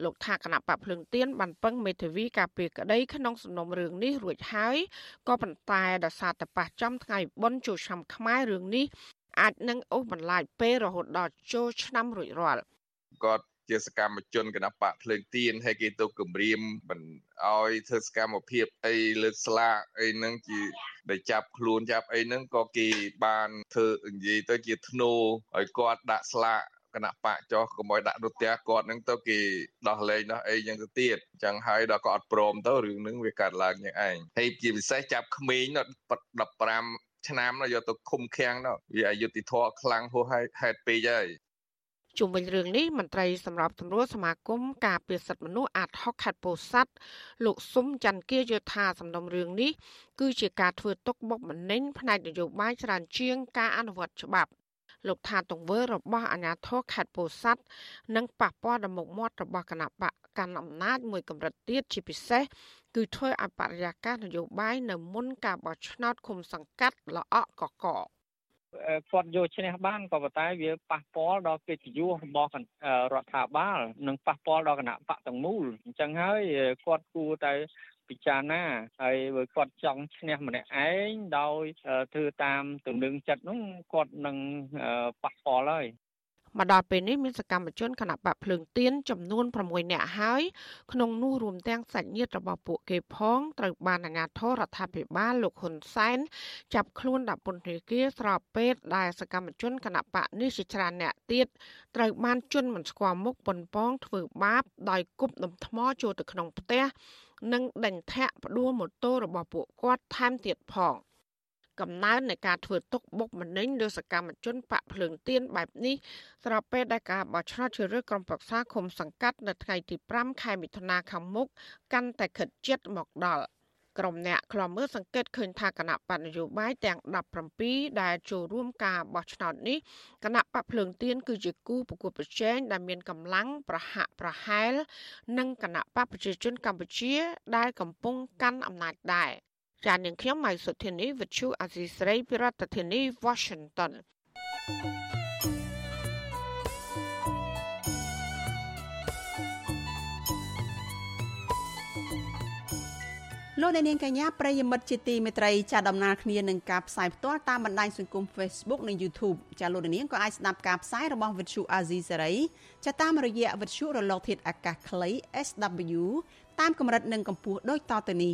លោកថាគណៈបកភ្លើងទៀនបានពឹងមេធាវីការពារក្តីក្នុងសំណុំរឿងនេះរួចហើយក៏ប៉ុន្តែដោយសារតែប៉ះចំថ្ងៃបុណ្យចូលឆ្នាំខ្មែររឿងនេះអាចនឹងអូសបន្លាយពេលរហូតដល់ចូលឆ្នាំរួចរាល់គាត់ ជាសកម្មជនគណៈបកភ្លើងទៀនហើយគេទៅគម្រាមមិនឲ្យធ្វើសកម្មភាពអីលើកស្លាកអីហ្នឹងជាដែលចាប់ខ្លួនចាប់អីហ្នឹងក៏គេបានធ្វើនិយាយទៅជាធ្នូឲ្យគាត់ដាក់ស្លាកគណៈបកចោះកុំឲ្យដាក់រត់ផ្ទះគាត់ហ្នឹងទៅគេដោះលែងដោះអីចឹងទៅទៀតចឹងហើយដល់ក៏អត់ព្រមទៅរឿងហ្នឹងវាកាត់ឡើងយ៉ាងឯងហើយជាពិសេសចាប់ក្មេង15ឆ្នាំយកទៅឃុំឃាំងនោះវាអយុត្តិធម៌ខ្លាំងហួសហេតុពេកហើយ ជុំវិញរឿងនេះមន្ត្រីសម្របសម្រួលសមាគមការពារសិទ្ធិមនុស្សអាត60ខេត្តពោធិ៍សាត់លោកស៊ុំច័ន្ទគាយថាសំណុំរឿងនេះគឺជាការធ្វើទុកបុកម្នេញផ្នែកនយោបាយច្រើនជាងការអនុវត្តច្បាប់លោកថាទង្វើរបស់អាជ្ញាធរខេត្តពោធិ៍សាត់និងប៉ះពាល់ដល់មុខមាត់របស់គណៈបកកាន់អំណាចមួយកម្រិតទៀតជាពិសេសគឺធ្វើឲ្យបរិយាកាសនយោបាយនៅមុនការបោះឆ្នោតឃុំសង្កាត់ល្អក់កកក គាត់យកឈ្នះបានក៏ប៉ុន្តែវាប៉ះពាល់ដល់កិត្តិយសរបស់រដ្ឋាភិបាលនិងប៉ះពាល់ដល់គណៈបកទាំងមូលអញ្ចឹងហើយគាត់គួរតែពិចារណាហើយបើគាត់ចង់ឈ្នះម្នាក់ឯងដោយធ្វើតាមទំនឹងចិត្តនោះគាត់នឹងប៉ះពាល់ហើយ មកដល់ពេលនេះមានសកម្មជនគណៈបកភ្លើងទៀនចំនួន6នាក់ហើយក្នុងនោះរួមទាំងសាច់ញាតិរបស់ពួកគេផងត្រូវបានអាជ្ញាធររដ្ឋាភិបាលលោកហ៊ុនសែនចាប់ខ្លួនដាក់ពន្ធនាគារស្របពេលដែលសកម្មជនគណៈបកនេះជាច្រើនអ្នកទៀតត្រូវបានជន់មិនស្គាល់មុខប៉ុនប៉ងធ្វើបាបដោយគប់ដុំថ្មចូលទៅក្នុងផ្ទះនិងដេញធាក់ផ្ដួលម៉ូតូរបស់ពួកគាត់ថែមទៀតផង កំណើននៃការធ្វើទុកបុកម្នេញលើសកម្មជនបកភ្លើងទៀនបែបនេះស្របពេលដែលការបោះឆ្នោតជ្រើសរើសក្រុមប្រឹក្សាឃុំសង្កាត់នៅថ្ងៃទី5ខែមិថុនាខាងមុខកាន់តែខិតជិតមកដល់ក្រុមអ្នកខ្លំមើលសង្កេតឃើញថាគណៈបកនយោបាយទាំង17ដែលចូលរួមការបោះឆ្នោតនេះគណៈបកភ្លើងទៀនគឺជាគូប្រកួតប្រជែងដែលមានកម្លាំងប្រហាក់ប្រហែល និងគណៈបកប្រជាជនកម្ពុជា ដែលកំពុងកាន់អំណាចដែរ ចាននាងខ្ញុំម៉ៃសុធានីវិទ្យុអាស៊ីស្រីពីរដ្ឋធានី Washington លោកអ្នកនាងកញ្ញាប្រិយមិត្តជាទីមេត្រីចាដំណើរគ្នានឹងការផ្សាយផ្ទាល់តាមបណ្ដាញសង្គម Facebook និង YouTube ចាលោកអ្នកនាងក៏អាចស្ដាប់ការផ្សាយរបស់ Vuthu Azizi Serai ចាតាមរយៈ Vuthu រលកធាតុអាកាសខ្លី SW តាមកម្រិតនិងកម្ពស់ដូចតទៅនេះ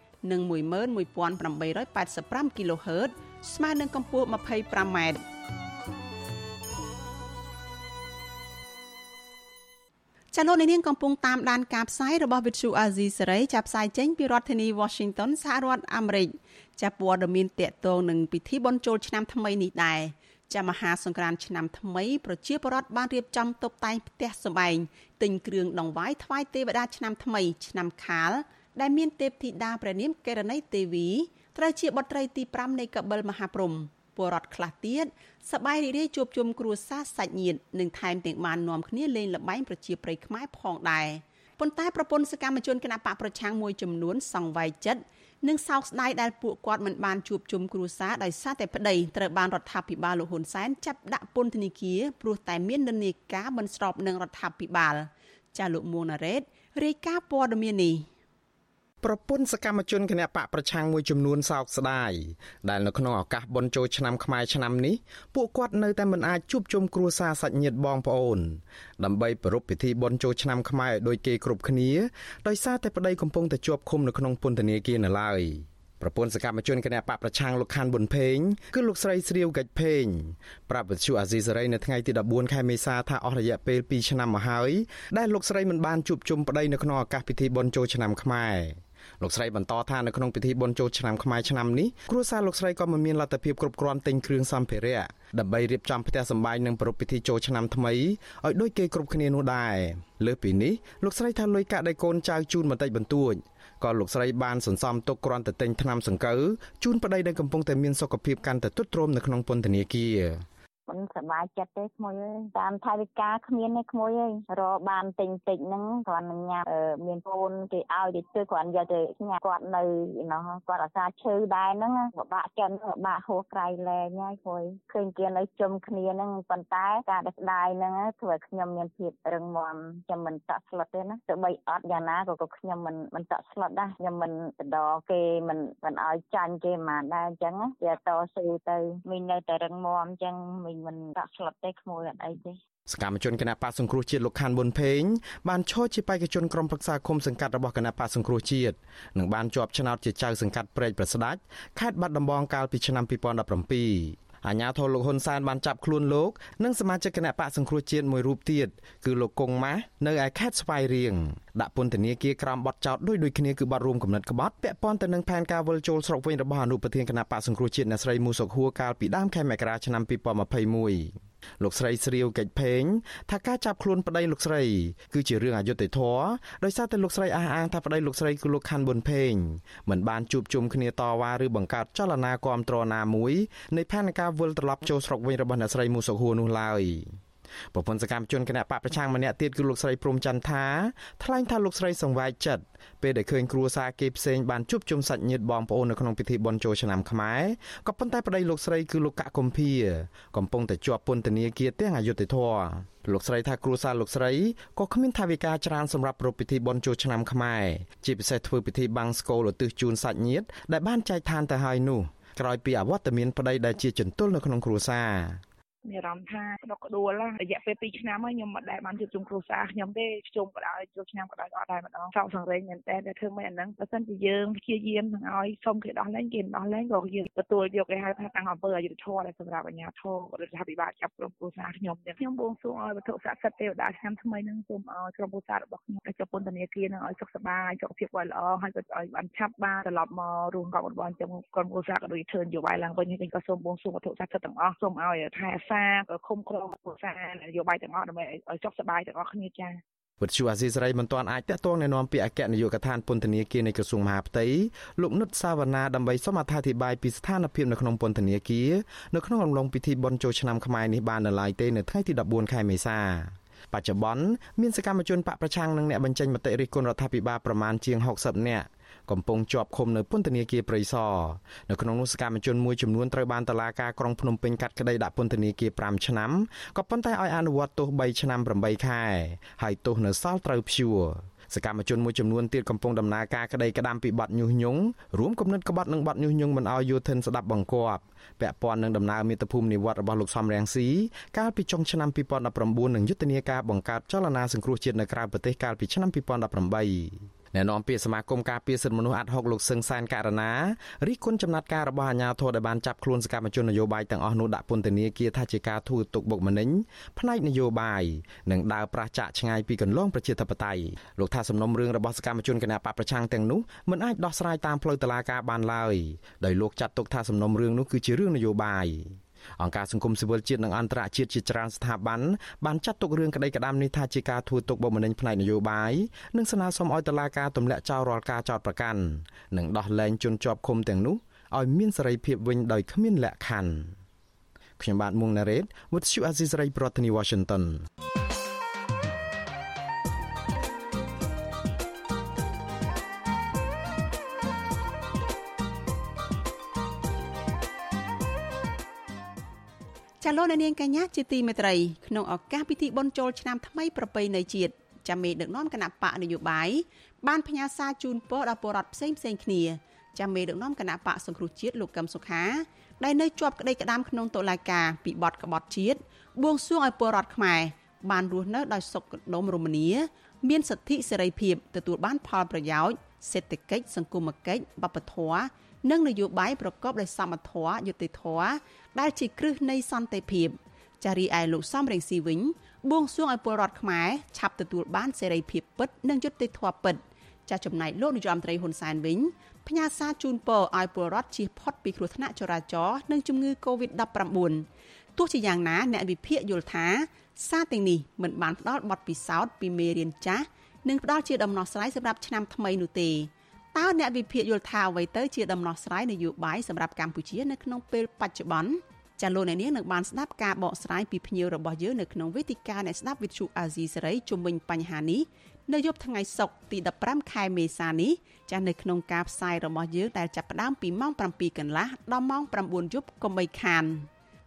និង11885 kHz ស្មើនឹងកម្ពស់ 25m ចាលោកនាងកំពុងតាមដានការផ្សាយរបស់ Vithu Azizi Serai ចាប់ផ្សាយចេញពីរដ្ឋធានី Washington សហរដ្ឋអាមេរិកចាប់ព័ត៌មានតកតងនឹងពិធីបុណ្យចូលឆ្នាំថ្មីនេះដែរចាមហាសង្ក្រាន្តឆ្នាំថ្មីប្រជាពលរដ្ឋបានរៀបចំតុបតែងផ្ទះសម្បែងទិញគ្រឿងដង្វាយថ្វាយទេវតាឆ្នាំថ្មី ឆ្នាំខាល ដែលមានទេពធីតាព្រះនាមកេរណីទេវីត្រូវជាបុត្រីទី5នៃកបិលមហាព្រំពលរដ្ឋខ្លះទៀតសប្បាយរីករាយជួបជុំគ្រួសារសាច់ញាតិនិងថែមទាំងបាននាំគ្នាលេងល្បែងប្រជាប្រិយខ្មែរផងដែរប៉ុន្តែប្រពន្ធសកម្មជនគណបកប្រឆាំងមួយចំនួនសង្វ័យចិត្តនិងសោកស្ដាយដែលពួកគាត់មិនបានជួបជុំគ្រួសារដោយសារតែប្តីត្រូវបានរដ្ឋាភិបាលលោកហ៊ុនសែនចាប់ដាក់ពន្ធនាគារព្រោះតែមាននិន្នាការមិនស្របនឹងរដ្ឋាភិបាលចាលោកមួងណារ៉េតរាយការណ៍ព័ត៌មាននេះ ប្រពន្ធសកម្មជនគណៈបកប្រឆាំងមួយចំនួនសោកស្ដាយដែលនៅក្នុងឱកាសបុណ្យចូលឆ្នាំខ្មែរឆ្នាំនេះពួកគាត់នៅតែមិនអាចជួបជុំគ្រួសារសាច់ញាតិបងប្អូនដើម្បីប្រារព្ធពិធីបុណ្យចូលឆ្នាំខ្មែរដោយគេគ្រប់គ្នាដោយសារតែប្តីកំពុងតែជាប់ឃុំនៅក្នុងពន្ធនាគារនៅឡើយប្រពន្ធសកម្មជនគណៈបកប្រឆាំងលោកខាន់ប៊ុនផេងគឺលោកស្រីស្រាវកិច្ចផេងប្រាប់វិទ្យុអាស៊ីសេរីនៅថ្ងៃទី14ខែមេសាថាអស់រយៈពេល2ឆ្នាំមកហើយដែលលោកស្រីមិនបានជួបជុំប្តីនៅក្នុងឱកាសពិធីបុណ្យចូលឆ្នាំខ្មែរ លោកស្រីបន្តថានៅក្នុងពិធីបុណ្យចូលឆ្នាំខ្មែរឆ្នាំនេះគ្រួសារលោកស្រីក៏មិនមានលទ្ធភាពគ្រប់គ្រាន់ទិញគ្រឿងសម្ភារៈដើម្បីរៀបចំផ្ទះសម្បែងនិងប្រារព្ធពិធីចូលឆ្នាំថ្មីឲ្យដូចគេគ្រប់គ្នានោះដែរលើសពីនេះលោកស្រីថាលុយកាក់ដែលកូនចៅជូនបន្តិចបន្តួចក៏លោកស្រីបានសន្សំទុកគ្រាន់តែទិញថ្នាំសង្កូវជូនប្តីដែលកំពុងតែមានសុខភាពកាន់តែទ្រុឌទ្រោមនៅក្នុងពន្ធនាគារ មិនសប្បាយចិត្តទេក្មួយអើយតាមថវិកាគ្មានទេក្មួយអើយរកបានទិញតិចហ្នឹងគ្រាន់តែញ៉ាំមានកូនគេឲ្យទៅជួយគ្រាន់យកទៅញ៉ាំគាត់នៅណោះគាត់អាសាឈឺដែរហ្នឹងពិបាកចិត្តពិបាកហួសក្រៃលែងហើយក្មួយឃើញគេនៅជុំគ្នាហ្នឹងប៉ុន្តែការដែលស្ដាយហ្នឹងធ្វើឲ្យខ្ញុំមានភាពរឹងមាំខ្ញុំមិនតក់ស្លុតទេណាទោះបីអត់យ៉ាងណាក៏ក៏ខ្ញុំមិនមិនតក់ស្លុតដែរខ្ញុំមិនបដគេមិនមិនឲ្យចាញ់គេមិនដែរអញ្ចឹងគេតស៊ូទៅមីងនៅតែរឹងមាំអញ្ចឹងមីងមិនដាក់ស្លុតទេក្មួយអត់អីទេសកម្មជនគណៈបកសង្គ្រោះជាតិលោកខាន់ប៊ុនផេងបានឈរជាបេក្ខជនក្រុមប្រឹក្សាគុំសង្កាត់របស់គណៈបកសង្គ្រោះជាតិនិងបានជាប់ឆ្នោតជាចៅសង្កាត់ព្រែកប្រស្ដាច់ខេត្តបាត់ដំបងកាលពីឆ្នាំ2017 អាញាធរលោកហ៊ុនសែនបានចាប់ខ្លួនលោកនិងសមាជិកគណៈបកសង្គ្រោះជាតិមួយរូបទៀតគឺលោកកុងម៉ាស់នៅឯខេត្តស្វាយរៀងដាក់ពន្ធនាគារក្រោមបទចោទដូចដូចគ្នាគឺបទរួមគំនិតក្បត់ពាក់ព័ន្ធទៅនឹងផែនការវិលចូលស្រុកវិញរបស់អនុប្រធានគណៈបកសង្គ្រោះជាតិអ្នកស្រីមូសុខហួរកាលពីដើមខែមករាឆ្នាំ2021 លោកស្រីស្រាវកិច្ចផេងថាការចាប់ខ្លួនប្តីលោកស្រីគឺជារឿងអយុត្តិធម៌ដោយសារតែលោកស្រីអះអាងថាប្តីលោកស្រីគឺលោកខាន់ប៊ុនផេងមិនបានជួបជុំគ្នាតវ៉ាឬបង្កើតចលនាគាំទ្រណាមួយនៃផែនការវិលត្រឡប់ចូលស្រុកវិញរបស់អ្នកស្រីមូសុខហួរនោះឡើយ ប្រពន្ធសកម្មជនគណៈបកប្រឆាំងម្នាក់ទៀតគឺលោកស្រីព្រំច័ន្ទថាថ្លែងថាលោកស្រីសង្វែកចិត្តពេលដែលឃើញគ្រួសារគេផ្សេងបានជួបជុំសាច់ញាតិបងប្អូននៅក្នុងពិធីបុណ្យចូលឆ្នាំខ្មែរក៏ប៉ុន្តែប្តីលោកស្រីគឺលោកកកកំភាកំពុងតែជាប់ពន្ធនាគារទាំងអយុធធរលោកស្រីថាគ្រួសារលោកស្រីក៏គ្មានថវិកាច្រើនសម្រាប់ប្រពៃពិធីបុណ្យចូលឆ្នាំខ្មែរជាពិសេសធ្វើពិធីបាំងស្កូលឧទ្ទិសជូនសាច់ញាតិដែលបានចែកឋានទៅហើយនោះក្រោយពីអវត្តមានប្តីដែលជាចន្ទុលនៅក្នុងគ្រួសារ មានអារម្មណ៍ថាដកក្ដួលរយៈពេល2ឆ្នាំហើយខ្ញុំមិនដែលបានជួបជុំគ្រួសារខ្ញុំទេជុំក៏ដោយជួបឆ្នាំក៏ដោយអត់ដែរម្ដងសោកសង្រេងមែនតើតែធ្វើមិនអាហ្នឹងបើសិនជាយើងព្យាយាមនឹងឲ្យសុំគេដោះលែងគេដោះលែងក៏យើងទទួលយកគេហៅថាតាំងអំពើអយុធធម៌ដែលសម្រាប់អាជ្ញាធររដ្ឋាភិបាលចាប់ក្រុមគ្រួសារខ្ញុំទៀតខ្ញុំបួងសួងឲ្យវត្ថុស័ក្តិសិទ្ធិទេវតាឆ្នាំថ្មីហ្នឹងសូមឲ្យក្រុមគ្រួសាររបស់ខ្ញុំដែលជាប់ពន្ធនាគារនឹងឲ្យសុខសប្បាយសុខភាពគាត់ល្អហើយក៏ឲ្យបានឆាប់បានត្រឡប់មករស់កប់របស់ខ្ញុំក្រុមគ្រួសារក៏ដូចធ្វើនយោបាយឡើងវិញហើយក៏សូមបួងសួងវត្ថុស័ក្តិសិទ្ធិទាំងអស់សូមឲ្យថែអាសាគុំក្រុមគ្រួសារនយោបាយទាំងអស់ដើម្បីឲ្យសុខសប្បាយទាំងអស់គ្នាចា៎វិទ្យុអាស៊ីសេរីមិនទាន់អាចតាក់ទងណែនាំពីអគ្គនាយកដ្ឋានពន្ធនាគារនៃក្រសួងមហាផ្ទៃលោកនុតសាវណ្ណាដើម្បីសូមអត្ថាធិប្បាយពីស្ថានភាពនៅក្នុងពន្ធនាគារនៅក្នុងអំឡុងពិធីបុណ្យចូលឆ្នាំខ្មែរនេះបាននៅឡើយទេនៅថ្ងៃទី14ខែមេសាបច្ចុប្បន្នមានសកម្មជនបកប្រឆាំងនិងអ្នកបញ្ចេញមតិរិះគន់រដ្ឋាភិបាលប្រមាណជាង60នាក់ កំពុងជាប់ឃុំនៅពន្ធនាគារព្រៃសរនៅក្នុងនោះសកម្មជនមួយចំនួនត្រូវបានតុលាការក្រុងភ្នំពេញកាត់ក្តីដាក់ពន្ធនាគារ5ឆ្នាំក៏ប៉ុន្តែឲ្យអនុវត្តទោស3ឆ្នាំ8ខែហើយទោសនៅសល់ត្រូវព្យួរសកម្មជនមួយចំនួនទៀតកំពុងដំណើរការក្តីក្តាំពីបទញុះញង់រួមគំនិតក្បត់និងបទញុះញង់មិនឲ្យយោធិនស្ដាប់បង្គាប់ពាក់ព័ន្ធនឹងដំណើរមាតុភូមិនិវត្តរបស់លោកសំរងស៊ីកាលពីចុងឆ្នាំ2019និងយុទ្ធនាការបង្កើតចលនាសង្គ្រោះជាតិនៅក្រៅប្រទេសកាលពីឆ្នាំ2018 អ្នកនាំពាក្យសមាគមការពារសិទ្ធិមនុស្សអាត់ហុកលោកសឹងសានករណារិះគន់ចំណាត់ការរបស់អាជ្ញាធរដែលបានចាប់ខ្លួនសកម្មជននយោបាយទាំងអស់នោះដាក់ពន្ធនាគារថាជាការធ្វើទុកបុកម្នេញផ្នែកនយោបាយនិងដើរប្រះចាកឆ្ងាយពីកន្លងប្រជាធិបតេយ្យលោកថាសំណុំរឿងរបស់សកម្មជនគណបកប្រឆាំងទាំងនោះមិនអាចដោះស្រាយតាមផ្លូវតុលាការបានឡើយដោយលោកចាត់ទុកថាសំណុំរឿងនោះគឺជារឿងនយោបាយ អង្គការសង្គមស៊ីវិលជាតិនិងអន្តរជាតិជាច្រើនស្ថាប័នបានចាត់ទុករឿងក្តីក្តាមនេះថាជាការធ្វើទុកបុកម្នេញផ្នែកនយោបាយនិងស្នើសុំឲ្យតុលាការទម្លាក់ចោលរាល់ការចោទប្រកាន់និងដោះលែងជនជាប់ឃុំទាំងនោះឲ្យមានសេរីភាពវិញដោយគ្មានលក្ខខណ្ឌខ្ញុំបាទមុងណារ៉េត With you Aziz Ray ប្រធានាទី Washington ចាលោកនាងកញ្ញាជាទីមេត្រីក្នុងឱកាសពិធីបុណ្យចូលឆ្នាំថ្មីប្រពៃណីជាតិចាំមេដឹកនាំគណៈបកនយោបាយបានផ្ញើសារជូនពរដល់ពលរដ្ឋផ្សេងផ្សេងគ្នាចាំមេដឹកនាំគណៈបកសង្គ្រោះជាតិលោកកឹមសុខាដែលនៅជាប់ក្តីក្តាមក្នុងតុលាការពីបទក្បត់ជាតិបួងសួងឲ្យពលរដ្ឋខ្មែរបានរស់នៅដោយសុខដុមរមនាមានសិទ្ធិសេរីភាពទទួលបានផលប្រយោជន៍សេដ្ឋកិច្ចសង្គមគិច្ចវប្បធម៌និងនយោបាយប្រកបដោយសមធម៌យុត្តិធម៌ ដែលជាគ្រឹះនៃសន្តិភាពចារីឯលោកសំរងស៊ីវិញបួងសួងឲ្យពលរដ្ឋខ្មែរឆាប់ទទួលបានសេរីភាពពិតនិងយុត្តិធម៌ពិតចាចំណែកលោកនាយរដ្ឋមន្ត្រីហ៊ុនសែនវិញផ្ញើសារជូនពរឲ្យពលរដ្ឋជៀសផុតពីគ្រោះថ្នាក់ចរាចរណ៍និងជំងឺ Covid-19 ទោះជាយ៉ាងណាអ្នកវិភាគយល់ថាសារទាំងនេះមិនបានផ្ដល់បទពិសោធន៍ពីមេរៀនចាស់និងផ្ដល់ជាដំណោះស្រាយសម្រាប់ឆ្នាំថ្មីនោះទេ តើអ្នកវិភាគយល់ថាអ្វីទៅជាដំណោះស្រាយនយោបាយសម្រាប់កម្ពុជានៅក្នុងពេលបច្ចុប្បន្នចាលោកអ្នកនាងនឹងបានស្ដាប់ការបកស្រាយពីភ្ញៀវរបស់យើងនៅក្នុងវេទិកាអ្នកស្ដាប់វិទ្យុអាស៊ីសេរីជុំវិញបញ្ហានេះនៅយប់ថ្ងៃសុក្រទី15ខែមេសានេះចាស់នៅក្នុងការផ្សាយរបស់យើងដែលចាប់ផ្ដើមពីម៉ោង7កន្លះដល់ម៉ោង9យប់កុំបីខាន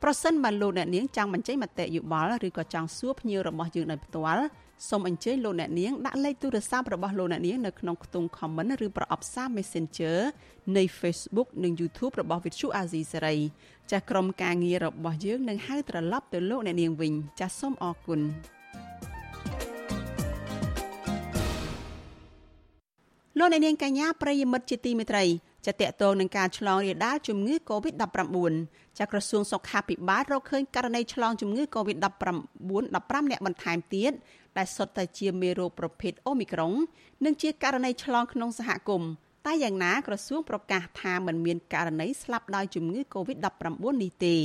ប្រសិនបើលោកអ្នកនាងចង់បញ្ចេញមតិយោបល់ឬក៏ចង់សួរភ្ញៀវរបស់យើងដោយផ្ទាល់ សូមអញ្ជើញលោកអ្នកនាងដាក់លេខទូរស័ព្ទរបស់លោកអ្នកនាងនៅក្នុងខ្ទង់ comment ឬប្រអប់សារ Messenger នៃ Facebook និង YouTube របស់ Vithu Azizi Serai ចាស់ក្រុមការងាររបស់យើងនឹងហៅត្រឡប់ទៅលោកអ្នកនាងវិញចាសសូមអរគុណលោកអ្នកនាងកញ្ញាប្រិយមិត្តជាទីមេត្រីចាតកតងនឹងការឆ្លងរាលដាលជំងឺ Covid-19 ចាក្រសួងសុខាភិបាលរកឃើញករណីឆ្លងជំងឺ Covid-19 15អ្នកបន្ថែមទៀត ដែលសុទ្ធតែជាមេរោគប្រភេទអូមីក្រុង និងជាករណីឆ្លងក្នុងសហគមន៍តែយ៉ាងណាក្រសួងប្រកាសថាមិនមានករណីស្លាប់ដោយជំងឺ Covid-19 នេះទេ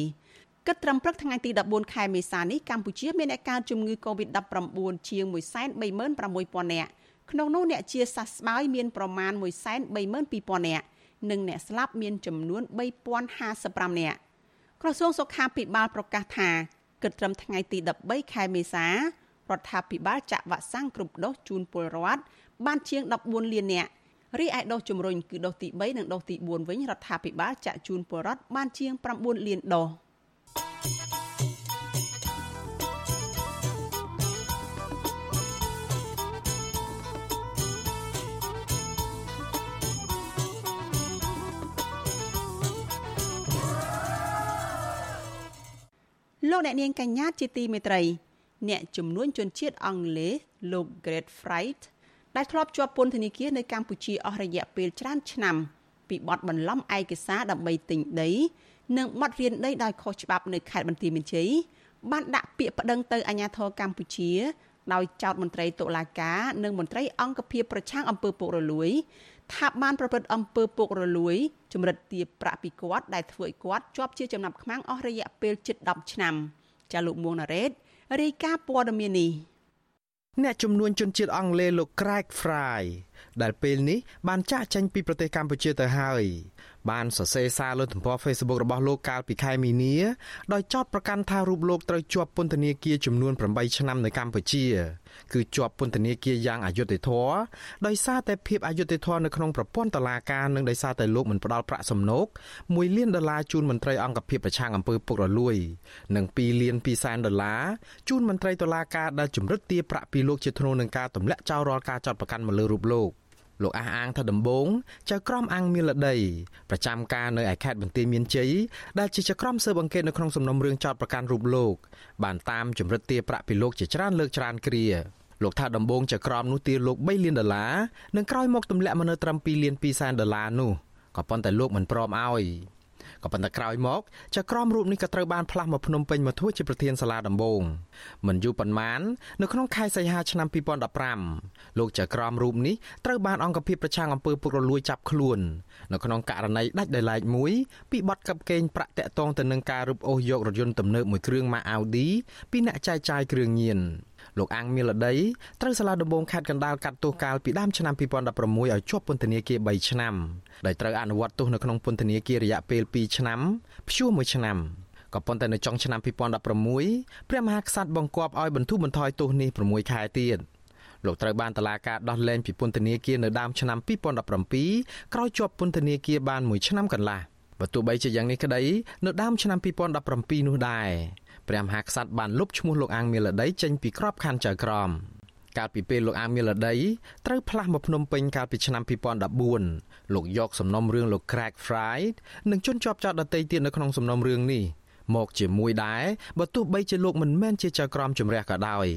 គិតត្រឹមព្រឹកថ្ងៃទី14ខែមេសានេះកម្ពុជាមានអ្នកកើតជំងឺ Covid-19 ជាង136,000នាក់ក្នុងនោះអ្នកជាសះស្បើយមានប្រមាណ132,000នាក់និងអ្នកស្លាប់មានចំនួន3055នាក់ក្រសួងសុខាភិបាលប្រកាសថាគិតត្រឹមថ្ងៃទី13ខែមេសា រដ្ឋាភិបាលចាក់វ៉ាក់សាំងគ្រប់ដូសជូនពលរដ្ឋបានជាង14លាននាក់រីឯដូសជំរុញគឺដូសទី3និងដូសទី4វិញរដ្ឋាភិបាលចាក់ជូនពលរដ្ឋបានជាង9លានដូសលោកអ្នកនាងកញ្ញាជាទីមេត្រី អ្នកជំនួញជនជាតិអង់គ្លេសលោក Great Fright ដែលធ្លាប់ជាប់ពន្ធនាគារនៅកម្ពុជាអស់រយៈពេលច្រើនឆ្នាំពីបទបន្លំឯកសារដើម្បីទិញដី និងបទរៀនដីដោយខុសច្បាប់នៅខេត្តបន្ទាយមានជ័យបានដាក់ពាក្យប្តឹងទៅអាជ្ញាធរកម្ពុជាដោយចោទមន្ត្រីតុលាការនិងមន្ត្រីអង្គភាពប្រឆាំងអំពើពុករលួយថាបានប្រព្រឹត្តអំពើពុករលួយជំរិតទាបប្រាក់ពីគាត់ដែលធ្វើឲ្យគាត់ជាប់ជាចំណាប់ខ្មាំងអស់រយៈពេលជិត10ឆ្នាំចាលោកមួងណារ៉េត រាយការណ៍ព័ត៌មាននេះអ្នកជំនួញជនជាតិអង់គ្លេសលោក Craig Fry ដែលពេលនេះបានចាក់ចេញពីប្រទេសកម្ពុជាទៅហើយបានសរសេរសារលើទំព័រ Facebook របស់លោកកាលពីខែមីនាដោយចោទប្រកាន់ថារូបលោកត្រូវជាប់ពន្ធនាគារចំនួន8ឆ្នាំនៅកម្ពុជា គឺជាប់ពន្ធនាគារយ៉ាងអយុត្តិធម៌ដោយសារតែភាពអយុត្តិធម៌នៅក្នុងប្រព័ន្ធតុលាការនិងដោយសារតែលោកមិនផ្ដល់ប្រាក់សំណូក1លានដុល្លារជូនមន្ត្រីអង្គភាពប្រឆាំងអំពើពុករលួយ និង2លាន2សែនដុល្លារជូនមន្ត្រីតុលាការដែលជំរិតទារប្រាក់ពីលោកជាធ្នូនឹងការទម្លាក់ចោលរាល់ការចាត់ប្រកាន់មកលើរូបលោក លោកអះអាងថាដំបងចៅក្រមអង្គមានលដីប្រចាំការនៅឯខេត្តបន្ទាយមានជ័យដែលជាចៅក្រមស៊ើបអង្កេតនៅក្នុងសំណុំរឿងចោតប្រកាន់រូបលោក បានតាមចម្រិតទារប្រាក់ពីលោកជាច្រើនលើកច្រើនគ្រាលោកថាដំបងចៅក្រមនោះទារលោក3លានដុល្លារនិងក្រោយមកទម្លាក់មកនៅត្រឹម2លាន2សែនដុល្លារនោះក៏ប៉ុន្តែលោកមិនព្រមឲ្យ ក៏ប៉ុន្តែក្រោយមកចៅក្រមរូបនេះក៏ត្រូវបានផ្លាស់មកភ្នំពេញមកធ្វើជាប្រធានសាលាដំបងមិនយូរប៉ុន្មាននៅក្នុងខែសីហាឆ្នាំ2015លោកចៅក្រមរូបនេះត្រូវបានអង្គភាពប្រឆាំងអំពើពុករលួយចាប់ខ្លួននៅក្នុងករណីដាច់ដោយឡែកមួយពីបទកັບកេងប្រាក់តាក់ទងទៅនឹងការរឹបអូសយករថយន្តទំនើបមួយគ្រឿងម៉ាក Audi ពីអ្នកចែកចាយគ្រឿងញៀន លោកអាំងមីលដីត្រូវសាលាដំបងខេត្តកណ្ដាលកាត់ទោសកាលពីដើមឆ្នាំ2016ឲ្យជាប់ពន្ធនាគារ3ឆ្នាំដោយត្រូវអនុវត្តទោសនៅក្នុងពន្ធនាគាររយៈពេល2ឆ្នាំព្យួរ1ឆ្នាំក៏ប៉ុន្តែនៅចុងឆ្នាំ2016ព្រះមហាក្សត្របង្គាប់ឲ្យបន្ធូរបន្ថយទោសនេះ6ខែទៀតលោកត្រូវបានតឡាការដោះលែងពីពន្ធនាគារនៅដើមឆ្នាំ2017ក្រោយជាប់ពន្ធនាគារបាន1ឆ្នាំកន្លះបើទោះបីជាយ៉ាងនេះក្តីនៅដើមឆ្នាំ2017នោះដែរ ព្រះមហាក្សត្របានលុបឈ្មោះលោកអាងមាលដីចេញពីក្របខ័ណ្ឌចៅក្រមកាលពីពេលលោកអាមីលដីត្រូវផ្លាស់មកភ្នំពេញកាលពីឆ្នាំ2014លោកយកសំណុំរឿងលោក Crack Fried និងជន់ជាប់ចោតដតីទៀតនៅក្នុងសំណុំរឿងនេះមកជាមួយដែរបើទោះបីជាលោកមិនមែនជាចៅក្រមជំរះក៏ដោយ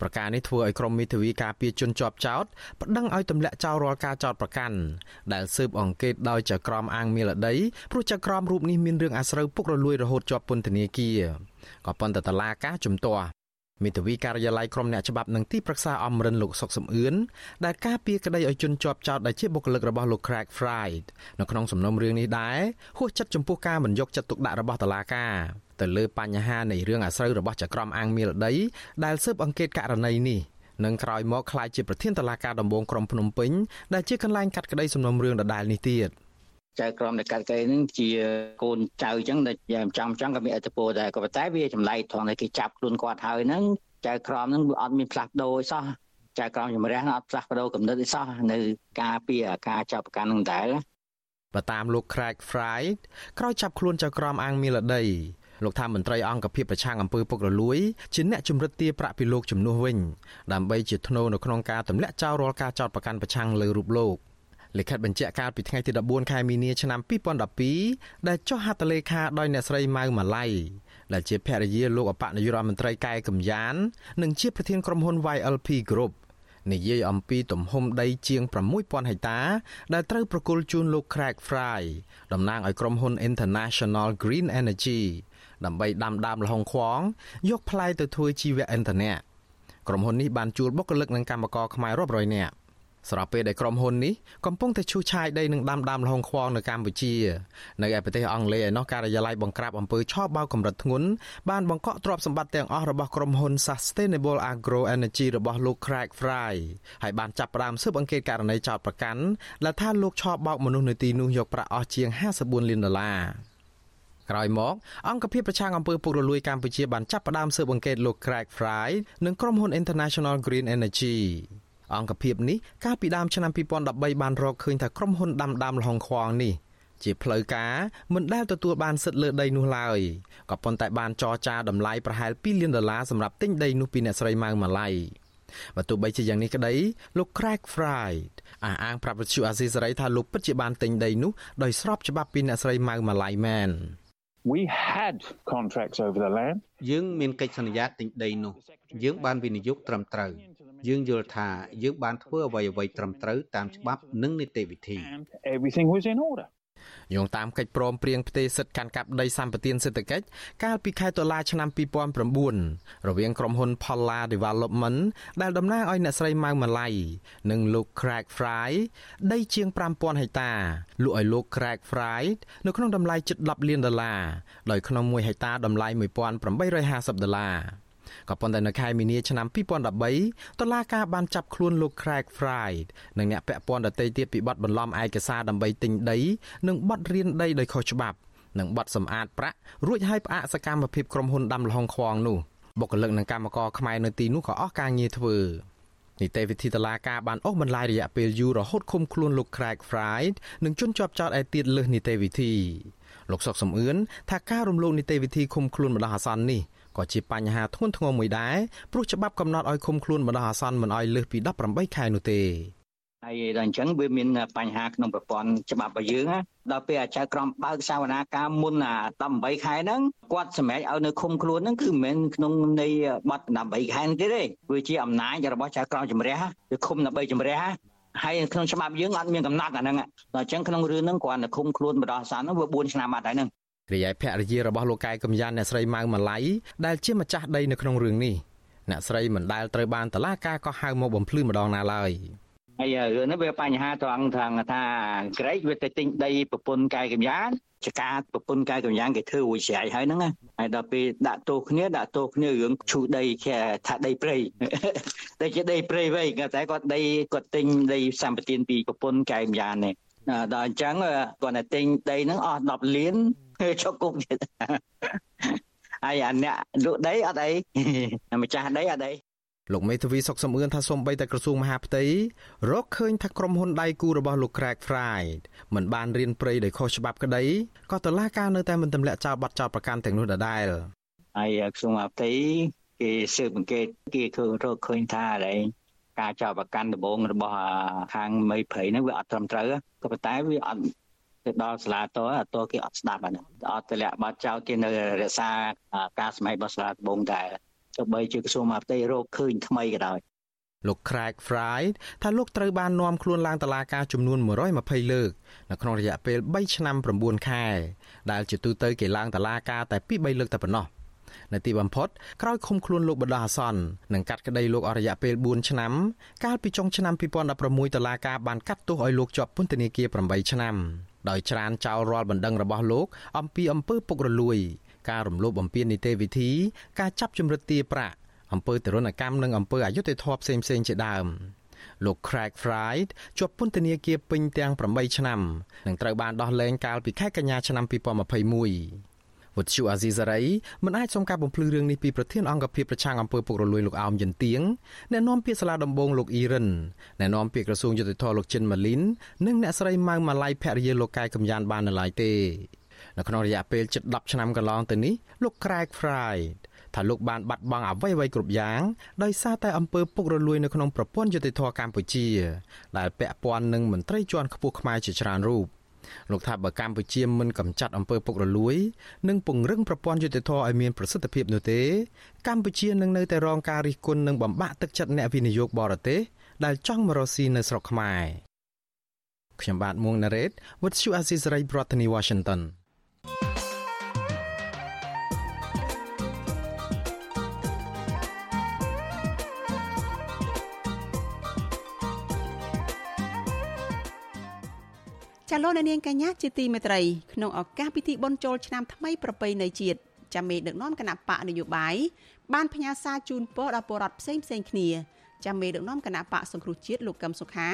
ប្រការនេះធ្វើឲ្យក្រមមេធាវីការពារជនជាប់ចោតប្តឹងឲ្យទម្លាក់ចោលរាល់ការចោតប្រកាន់ដែលស៊ើបអង្កេតដោយចៅក្រមអាងមីលដីព្រោះចៅក្រមរូបនេះមានរឿងអាស្រូវពុករលួយរហូតជាប់ពន្ធនាគារ ក៏ប៉ុន្តែតឡាការជំទាស់មេធាវីការិយាល័យក្រមអ្នកច្បាប់និងទីប្រឹក្សាអមរិនលោកសុកសំអឿនដែលការពារក្តីឲ្យជនជាប់ចោតដែលជាបុគ្គលិករបស់លោក Craig Fried នៅក្នុងសំណុំរឿងនេះដែរហួសចិត្តចំពោះការមិនយកចិត្តទុកដាក់របស់តុលាការទៅលើបញ្ហានៃរឿងអាស្រូវរបស់ចក្រមអាងមីលដីដែលស៊ើបអង្កេតករណីនេះនឹងក្រោយមកក្លាយជាប្រធានតឡាការដំបងក្រុងភ្នំពេញដែលជាកន្លែងកាត់ក្តីសំណុំរឿងដដែលនេះទៀត ចៅក្រមនៃកាត់កេហ្នឹងជាកូនចៅអញ្ចឹងដែលយ៉ាងចំចំក៏មានអត្តពលដែរក៏ប៉ុន្តែវាចម្លែកត្រង់ដែលគេចាប់ខ្លួនគាត់ហើយហ្នឹងចៅក្រមហ្នឹងវាអត់មានផ្លាស់ប្ដូរសោះចៅក្រមជំរះអត់ផ្លាស់ប្ដូរកំណត់អីសោះនៅការពីការចាប់ប្រកាន់ហ្នឹងដែរបើតាមលោក Craig Fried ក្រោយចាប់ខ្លួនចៅក្រមអាងមីលដីលោកថាមន្ត្រីអង្គភាពប្រឆាំងអំពើពុករលួយជាអ្នកជំរិតទារប្រាក់ពីលោកជំនួសវិញដើម្បីជាធ្នូនៅក្នុងការទម្លាក់ចោលរាល់ការចោទប្រកាន់ប្រឆាំងលើរូបលោក លិខិតបញ្ជាក់កាលពីថ្ងៃទី14ខែមីនាឆ្នាំ2012ដែលចុះហត្ថលេខាដោយអ្នកស្រីម៉ៅម៉ាឡៃដែលជាភរិយាលោកអបនាយករដ្ឋមន្ត្រីកែកំយ៉ាន និងជាប្រធានក្រុមហ៊ុន YLP Group និយាយអំពីទំហំដីជាង6000ហិកតា ដែលត្រូវប្រគល់ជូនលោក Craig Fry តំណាងឲ្យក្រុមហ៊ុន International Green Energy ដើម្បីដាំដើមល្ហុងខ្វងយកផ្លែទៅធ្វើជីវៈឥន្ធនៈក្រុមហ៊ុននេះបានជួលបុគ្គលិកនិងកម្មករខ្មែររាប់រយនាក់ ស្របពេលដែលក្រុមហ៊ុននេះកំពុងតែឈូសឆាយដីនឹងដាំដើមល្ហុងខ្វងនៅកម្ពុជានៅឯប្រទេសអង់គ្លេសឯណោះការិយាល័យបង្ក្រាបអំពើឆបោកកម្រិតធ្ងន់បានបង្កក់ទ្រព្យសម្បត្តិទាំងអស់របស់ក្រុមហ៊ុន Sustainable Agro Energy របស់លោក Craig Fry ហើយបានចាប់ផ្ដើមស៊ើបអង្កេតករណីចោទប្រកាន់ដែលថាលោកឆបោកមនុស្សនៅទីនោះយកប្រាក់អស់ជាង54លានដុល្លារក្រោយមកអង្គភាពប្រឆាំងអំពើពុករលួយកម្ពុជាបានចាប់ផ្ដើមស៊ើបអង្កេតលោក Craig Fry និងក្រុមហ៊ុន International Green Energy អង្គភាពនេះកាលពីដើមឆ្នាំ2013បានរកឃើញថាក្រុមហ៊ុនដាំដើមល្ហុងខ្វងនេះជាផ្លូវការមិនដែលទទួលបានសិទ្ធិលើដីនោះឡើយក៏ប៉ុន្តែបានចរចាតម្លៃប្រហែល2លានដុល្លារសម្រាប់ទិញដីនោះពីអ្នកស្រីម៉ៅម៉ាឡៃបើទោះបីជាយ៉ាងនេះក្តីលោក Craig Fried អះអាងប្រាប់វិទ្យុអាស៊ីសេរីថាលោកពិតជាបានទិញដីនោះដោយស្របច្បាប់ពីអ្នកស្រីម៉ៅម៉ាឡៃមែន We had contracts over the land យើងមានកិច្ចសន្យាទិញដីនោះយើងបានវិនិយោគត្រឹមត្រូវ យើងយល់ថាយើងបានធ្វើអ្វីអ្វីត្រឹមត្រូវតាមច្បាប់និងនីតិវិធី Everything was in order យោងតាមកិច្ចព្រមព្រៀងផ្ទេរសិទ្ធិកាន់កាប់ដីសម្បត្តិសេដ្ឋកិច្ចកាលពីខែតុលាឆ្នាំ2009រវាងក្រុមហ៊ុន Palla Development ដែលតំណាងឲ្យអ្នកស្រីម៉ៅម៉ាឡៃនិងលោក Craig Fry ដីជាង5000ហិកតាលក់ឲ្យលោក Craig Fry នៅក្នុងតម្លៃជិត10លានដុល្លារដោយក្នុង1ហិកតាតម្លៃ1850ដុល្លារ ក៏ប៉ុន្តែនៅខែមីនាឆ្នាំ2013តុលាការបានចាប់ខ្លួនលោក Craig Fried និងអ្នកពាក់ព័ន្ធដទៃទៀតពីបទបន្លំឯកសារដើម្បីទិញដីនិងបទរៀនដីដោយខុសច្បាប់និងបទសម្អាតប្រាក់រួចឲ្យផ្អាកសកម្មភាពក្រុមហ៊ុនដាំល្ហុងខ្វងនោះបុគ្គលិកនិងកម្មករខ្មែរនៅទីនោះក៏អស់ការងារធ្វើនីតិវិធីតឡាការបានអូសបន្លាយរយៈពេលយូររហូតឃុំខ្លួនលោក Craig Fried និងជន់ជាប់ចោតឯទៀតលើសនីតិវិធីលោកសុកសំអឿនថាការរំលោភនីតិវិធីឃុំខ្លួនម្ដងអាសន្ននេះ ក៏ជាបញ្ហាធ្ងន់ធ្ងរមួយដែរព្រោះច្បាប់កំណត់ឲ្យឃុំខ្លួនបណ្ដោះអាសន្នមិនឲ្យលើសពី18ខែនោះទេហើយដល់អញ្ចឹងវាមានបញ្ហាក្នុងប្រព័ន្ធច្បាប់របស់យើងដល់ពេលអាចារ្យក្រមបើកសវនាការមុនអា18ខែហ្នឹងគាត់សម្រេចឲ្យនៅឃុំខ្លួនហ្នឹងគឺមិនមែនក្នុងនៃបទ18ខែទេទេវាជាអំណាចរបស់ចៅក្រមជំរះគឺឃុំដើម្បីជំរះហើយក្នុងច្បាប់យើងអត់មានកំណត់អាហ្នឹងដល់អញ្ចឹងក្នុងរឿងហ្នឹងគ្រាន់តែឃុំខ្លួនបដោះអាសន្នហ្នឹងវា4ឆ្នាំបាត់ហើយហ្នឹង រីឯភរិយារបស់លោកកែកំយ៉ានអ្នកស្រីម៉ៅម៉ាឡៃដែលជាម្ចាស់ដីនៅក្នុងរឿងនេះអ្នកស្រីមិនដែលត្រូវបានតឡាការក៏ហៅមកបំភ្លឺម្ដងណាឡើយហើយរឿងនេះវាបញ្ហាត្រង់ថាថាក្រែកវាទៅទិញដីប្រពន្ធកែកំយ៉ានចការប្រពន្ធកែកំយ៉ានគេធ្វើរួចស្រេចហើយហ្នឹងហើយដល់ពេលដាក់ទោសគ្នាដាក់ទោសគ្នារឿងឈូដីថាដីព្រៃតែជាដីព្រៃវិញតែគាត់ដីគាត់ទិញដីសម្បត្តិពីប្រពន្ធកែកំយ៉ាននេះដល់អញ្ចឹងគាត់តែទិញដីហ្នឹងអស់10លាន ជុកគុកទៀតហើយអាអ្នកលក់ដីអត់អីម្ចាស់ដីអត់អីលោកមេធាវីសុកសំអឿនថាសូម្បីតែក្រសួងមហាផ្ទៃរកឃើញថាក្រុមហ៊ុនដៃគូរបស់លោក Craig Fried មិនបានរៀនព្រៃដោយខុសច្បាប់ក្តីក៏តឡាការនៅតែមិនទម្លាក់ចោលបទចោលប្រកាន់ទាំងនោះដដែលហើយក្រសួងមហាផ្ទៃគេស៊ើបអង្កេតគេឃើញរកឃើញថាអីការចោទប្រកាន់ដំបងរបស់ខាងមេព្រៃហ្នឹងវាអត់ត្រឹមត្រូវក៏ប៉ុន្តែវាអត់ ទៅដល់សាលាតអត់តគេអត់ស្ដាប់អាហ្នឹងអត់ទម្លាក់បាត់ចោលគេនៅរក្សាការស្មៃរបស់សាលាដំបងដែរទោះបីជាក្រសួងមហាផ្ទៃរកឃើញថ្មីក៏ដោយលោក Craig Fry ថាលោកត្រូវបាននាំខ្លួនឡើងតុលាការចំនួន120លើកនៅក្នុងរយៈពេល3ឆ្នាំ9ខែដែលជាទូទៅគេឡើងតុលាការតែពី3លើកតែប៉ុណ្ណោះនៅទីបំផុតក្រោយឃុំខ្លួនលោកបដាអាសន្ននិងកាត់ក្តីលោកអស់រយៈពេល4ឆ្នាំកាលពីចុងឆ្នាំ2016តុលាការបានកាត់ទោសឲ្យលោកជាប់ពន្ធនាគារ8ឆ្នាំ ដោយច្រានចោលរាល់បណ្ដឹងរបស់លោកអំពីអំពើពុករលួយ ការរំលោភបំពាននីតិវិធី ការចាប់ជំរិតទារប្រាក់អំពើទរណកម្មនិងអំពើអយុត្តិធម៌ផ្សេងៗជាដើមលោក Craig Fried ជាប់ពន្ធនាគារពេញទាំង8ឆ្នាំនិងត្រូវបានដោះលែងកាលពីខែកញ្ញាឆ្នាំ2021 វត្តជូអាស៊ីសេរីមិនអាចសុំការបំភ្លឺរឿងនេះពីប្រធានអង្គភិបប្រឆាំងអំពើពុករលួយលោកអោមយិនទៀងអ្នកនាំពាក្យសាលាដំបងលោកអ៊ីរិនអ្នកនាំពាក្យក្រសួងយុតិធធលោកចិនម៉ាលីននិងអ្នកស្រីម៉ៅម៉ាឡៃភរិយាលោកកែកំយ៉ានបាននៅឡើយទេនៅក្នុងរយៈពេលជិត10ឆ្នាំកន្លងទៅនេះលោក Craig Fried ថាលោកបានបាត់បង់អ្វីៗគ្រប់យ៉ាងដោយសារតែអំពើពុករលួយនៅក្នុងប្រព័ន្ធយុតិធធកម្ពុជា ដែលពាក់ព័ន្ធនឹងមន្ត្រីជាន់ខ្ពស់ខ្មែរជាច្រើនរូប លោកថាបើកម្ពុជាមិនកម្ចាត់អំពើពុករលួយ និងពង្រឹងប្រព័ន្ធយុតិធធឲ្យមានប្រសិទ្ធភាពនោះទេ កម្ពុជានឹងនៅតែរងការរិះគន់និងបំបាក់ទឹកចិត្តអ្នកវិនិយោគបរទេសដែលចង់មករកស៊ីនៅស្រុកខ្មែរខ្ញុំបាទមួងណារ៉េត With you Aziz Ray ប្រធានាធិបតី Washington ចាលោកនាងកញ្ញាជាទីមេត្រីក្នុងឱកាសពិធីបុណ្យចូលឆ្នាំថ្មីប្រពៃណីជាតិចាមេដឹកនាំគណៈបកនយោបាយបានផ្ញើសារជូនពរដល់ពលរដ្ឋផ្សេងផ្សេងគ្នាចាមេដឹកនាំគណៈបកសង្គ្រោះជាតិលោកកឹមសុខា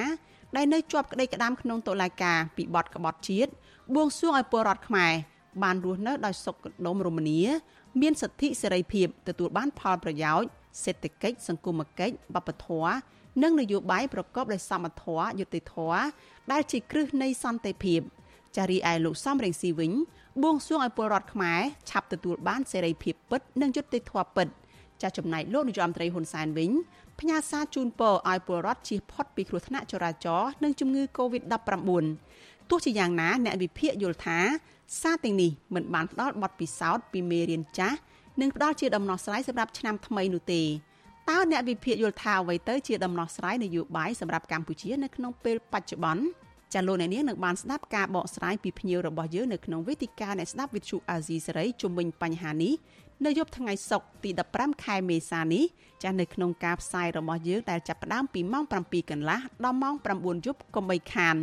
ដែលនៅជាប់ក្តីក្តាមក្នុងតុលាការពីបទក្បត់ជាតិបួងសួងឲ្យពលរដ្ឋខ្មែរបានរស់នៅដោយសុខដុមរមនាមានសិទ្ធិសេរីភាពទទួលបានផលប្រយោជន៍សេដ្ឋកិច្ចសង្គមគិច្ចបព្វធម៌ និងនយោបាយប្រកបដោយសមធម៌យុត្តិធម៌ដែលជាគ្រឹះនៃសន្តិភាពចារីឯលោកសំរងស៊ីវិញបួងសួងឲ្យពលរដ្ឋខ្មែរឆាប់ទទួលបានសេរីភាពពិត និងយុត្តិធម៌ពិតចាចំណែកលោកនាយរដ្ឋមន្ត្រីហ៊ុនសែនវិញផ្ញើសារជូនពរឲ្យពលរដ្ឋជៀសផុតពីគ្រោះថ្នាក់ចរាចរណ៍និងជំងឺ Covid-19 ទោះជាយ៉ាងណាអ្នកវិភាគយល់ថាសារទាំងនេះមិនបានផ្ដល់បទពិសោធន៍ពីមេរៀនចាស់និងផ្ដល់ជាដំណោះស្រាយសម្រាប់ឆ្នាំថ្មីនោះទេ តើអ្នកវិភាគយល់ថាអ្វីទៅជាដំណោះស្រាយនយោបាយសម្រាប់កម្ពុជានៅក្នុងពេលបច្ចុប្បន្នចាលោកអ្នកនាងនឹងបានស្ដាប់ការបកស្រាយពីភ្ញៀវរបស់យើងនៅក្នុងវេទិកាអ្នកស្ដាប់វិទ្យុអាស៊ីសេរីជុំវិញបញ្ហានេះនៅយប់ថ្ងៃសុក្រទី15ខែមេសានេះចានៅក្នុងការផ្សាយរបស់យើងដែលចាប់ផ្ដើមពីម៉ោង7កន្លះដល់ម៉ោង9យប់កុំបីខាន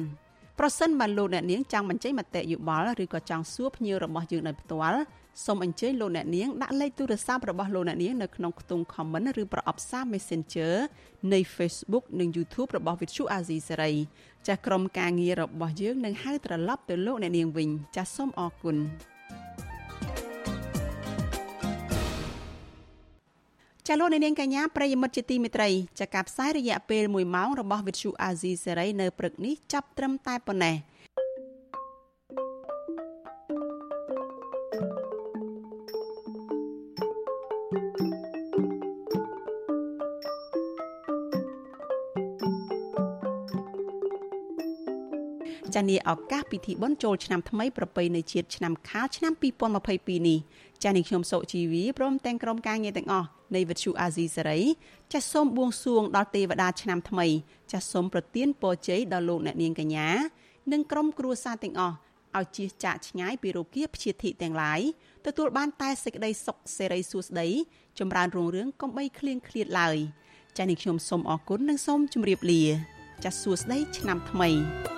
ប្រសិនបើលោកអ្នកនាងចង់បញ្ចេញមតិយោបល់ឬក៏ចង់សួរភ្ញៀវរបស់យើងដោយផ្ទាល់ សូមអញ្ជើញលោកអ្នកនាងដាក់លេខទូរស័ព្ទរបស់លោកអ្នកនាងនៅក្នុងខ្ទង់ comment ឬប្រអប់សារ Messenger នៃ Facebook និង YouTube របស់ Vithu Azizi Serai ចាស់ក្រុមការងាររបស់យើងនឹងហៅត្រឡប់ទៅលោកអ្នកនាងវិញចាស់សូមអរគុណចាលោកនាងកញ្ញាប្រិយមិត្តជាទីមេត្រីចាការផ្សាយរយៈពេល1ម៉ោងរបស់ Vithu Azizi Serai នៅព្រឹកនេះចាប់ត្រឹមតែប៉ុណ្ណេះ ចានីឱកាសពិធីបុណ្យចូលឆ្នាំថ្មីប្រពៃណីជាតិឆ្នាំខាលឆ្នាំ2022នេះចានីខ្ញុំសុជីវីព្រមទាំងក្រុមការងារទាំងអស់នៃវិទ្យុអាស៊ីសេរីចាសសូមបួងសួងដល់ទេវតាឆ្នាំថ្មីចាសសូមប្រទានពរជ័យដល់លោកអ្នកនាងកញ្ញានិងក្រុមគ្រួសារទាំងអស់ឲ្យជៀសចាកឆ្ងាយពីរោគាព្យាធិទាំងឡាយទទួលបានតែសេចក្តីសុខសេរីសួស្តីចម្រើនរុងរឿងកុំបីឃ្លៀងឃ្លាតឡើយចា៎នេះខ្ញុំសូមអរគុណនិងសូមជម្រាបលាចាសសួស្តីឆ្នាំថ្មី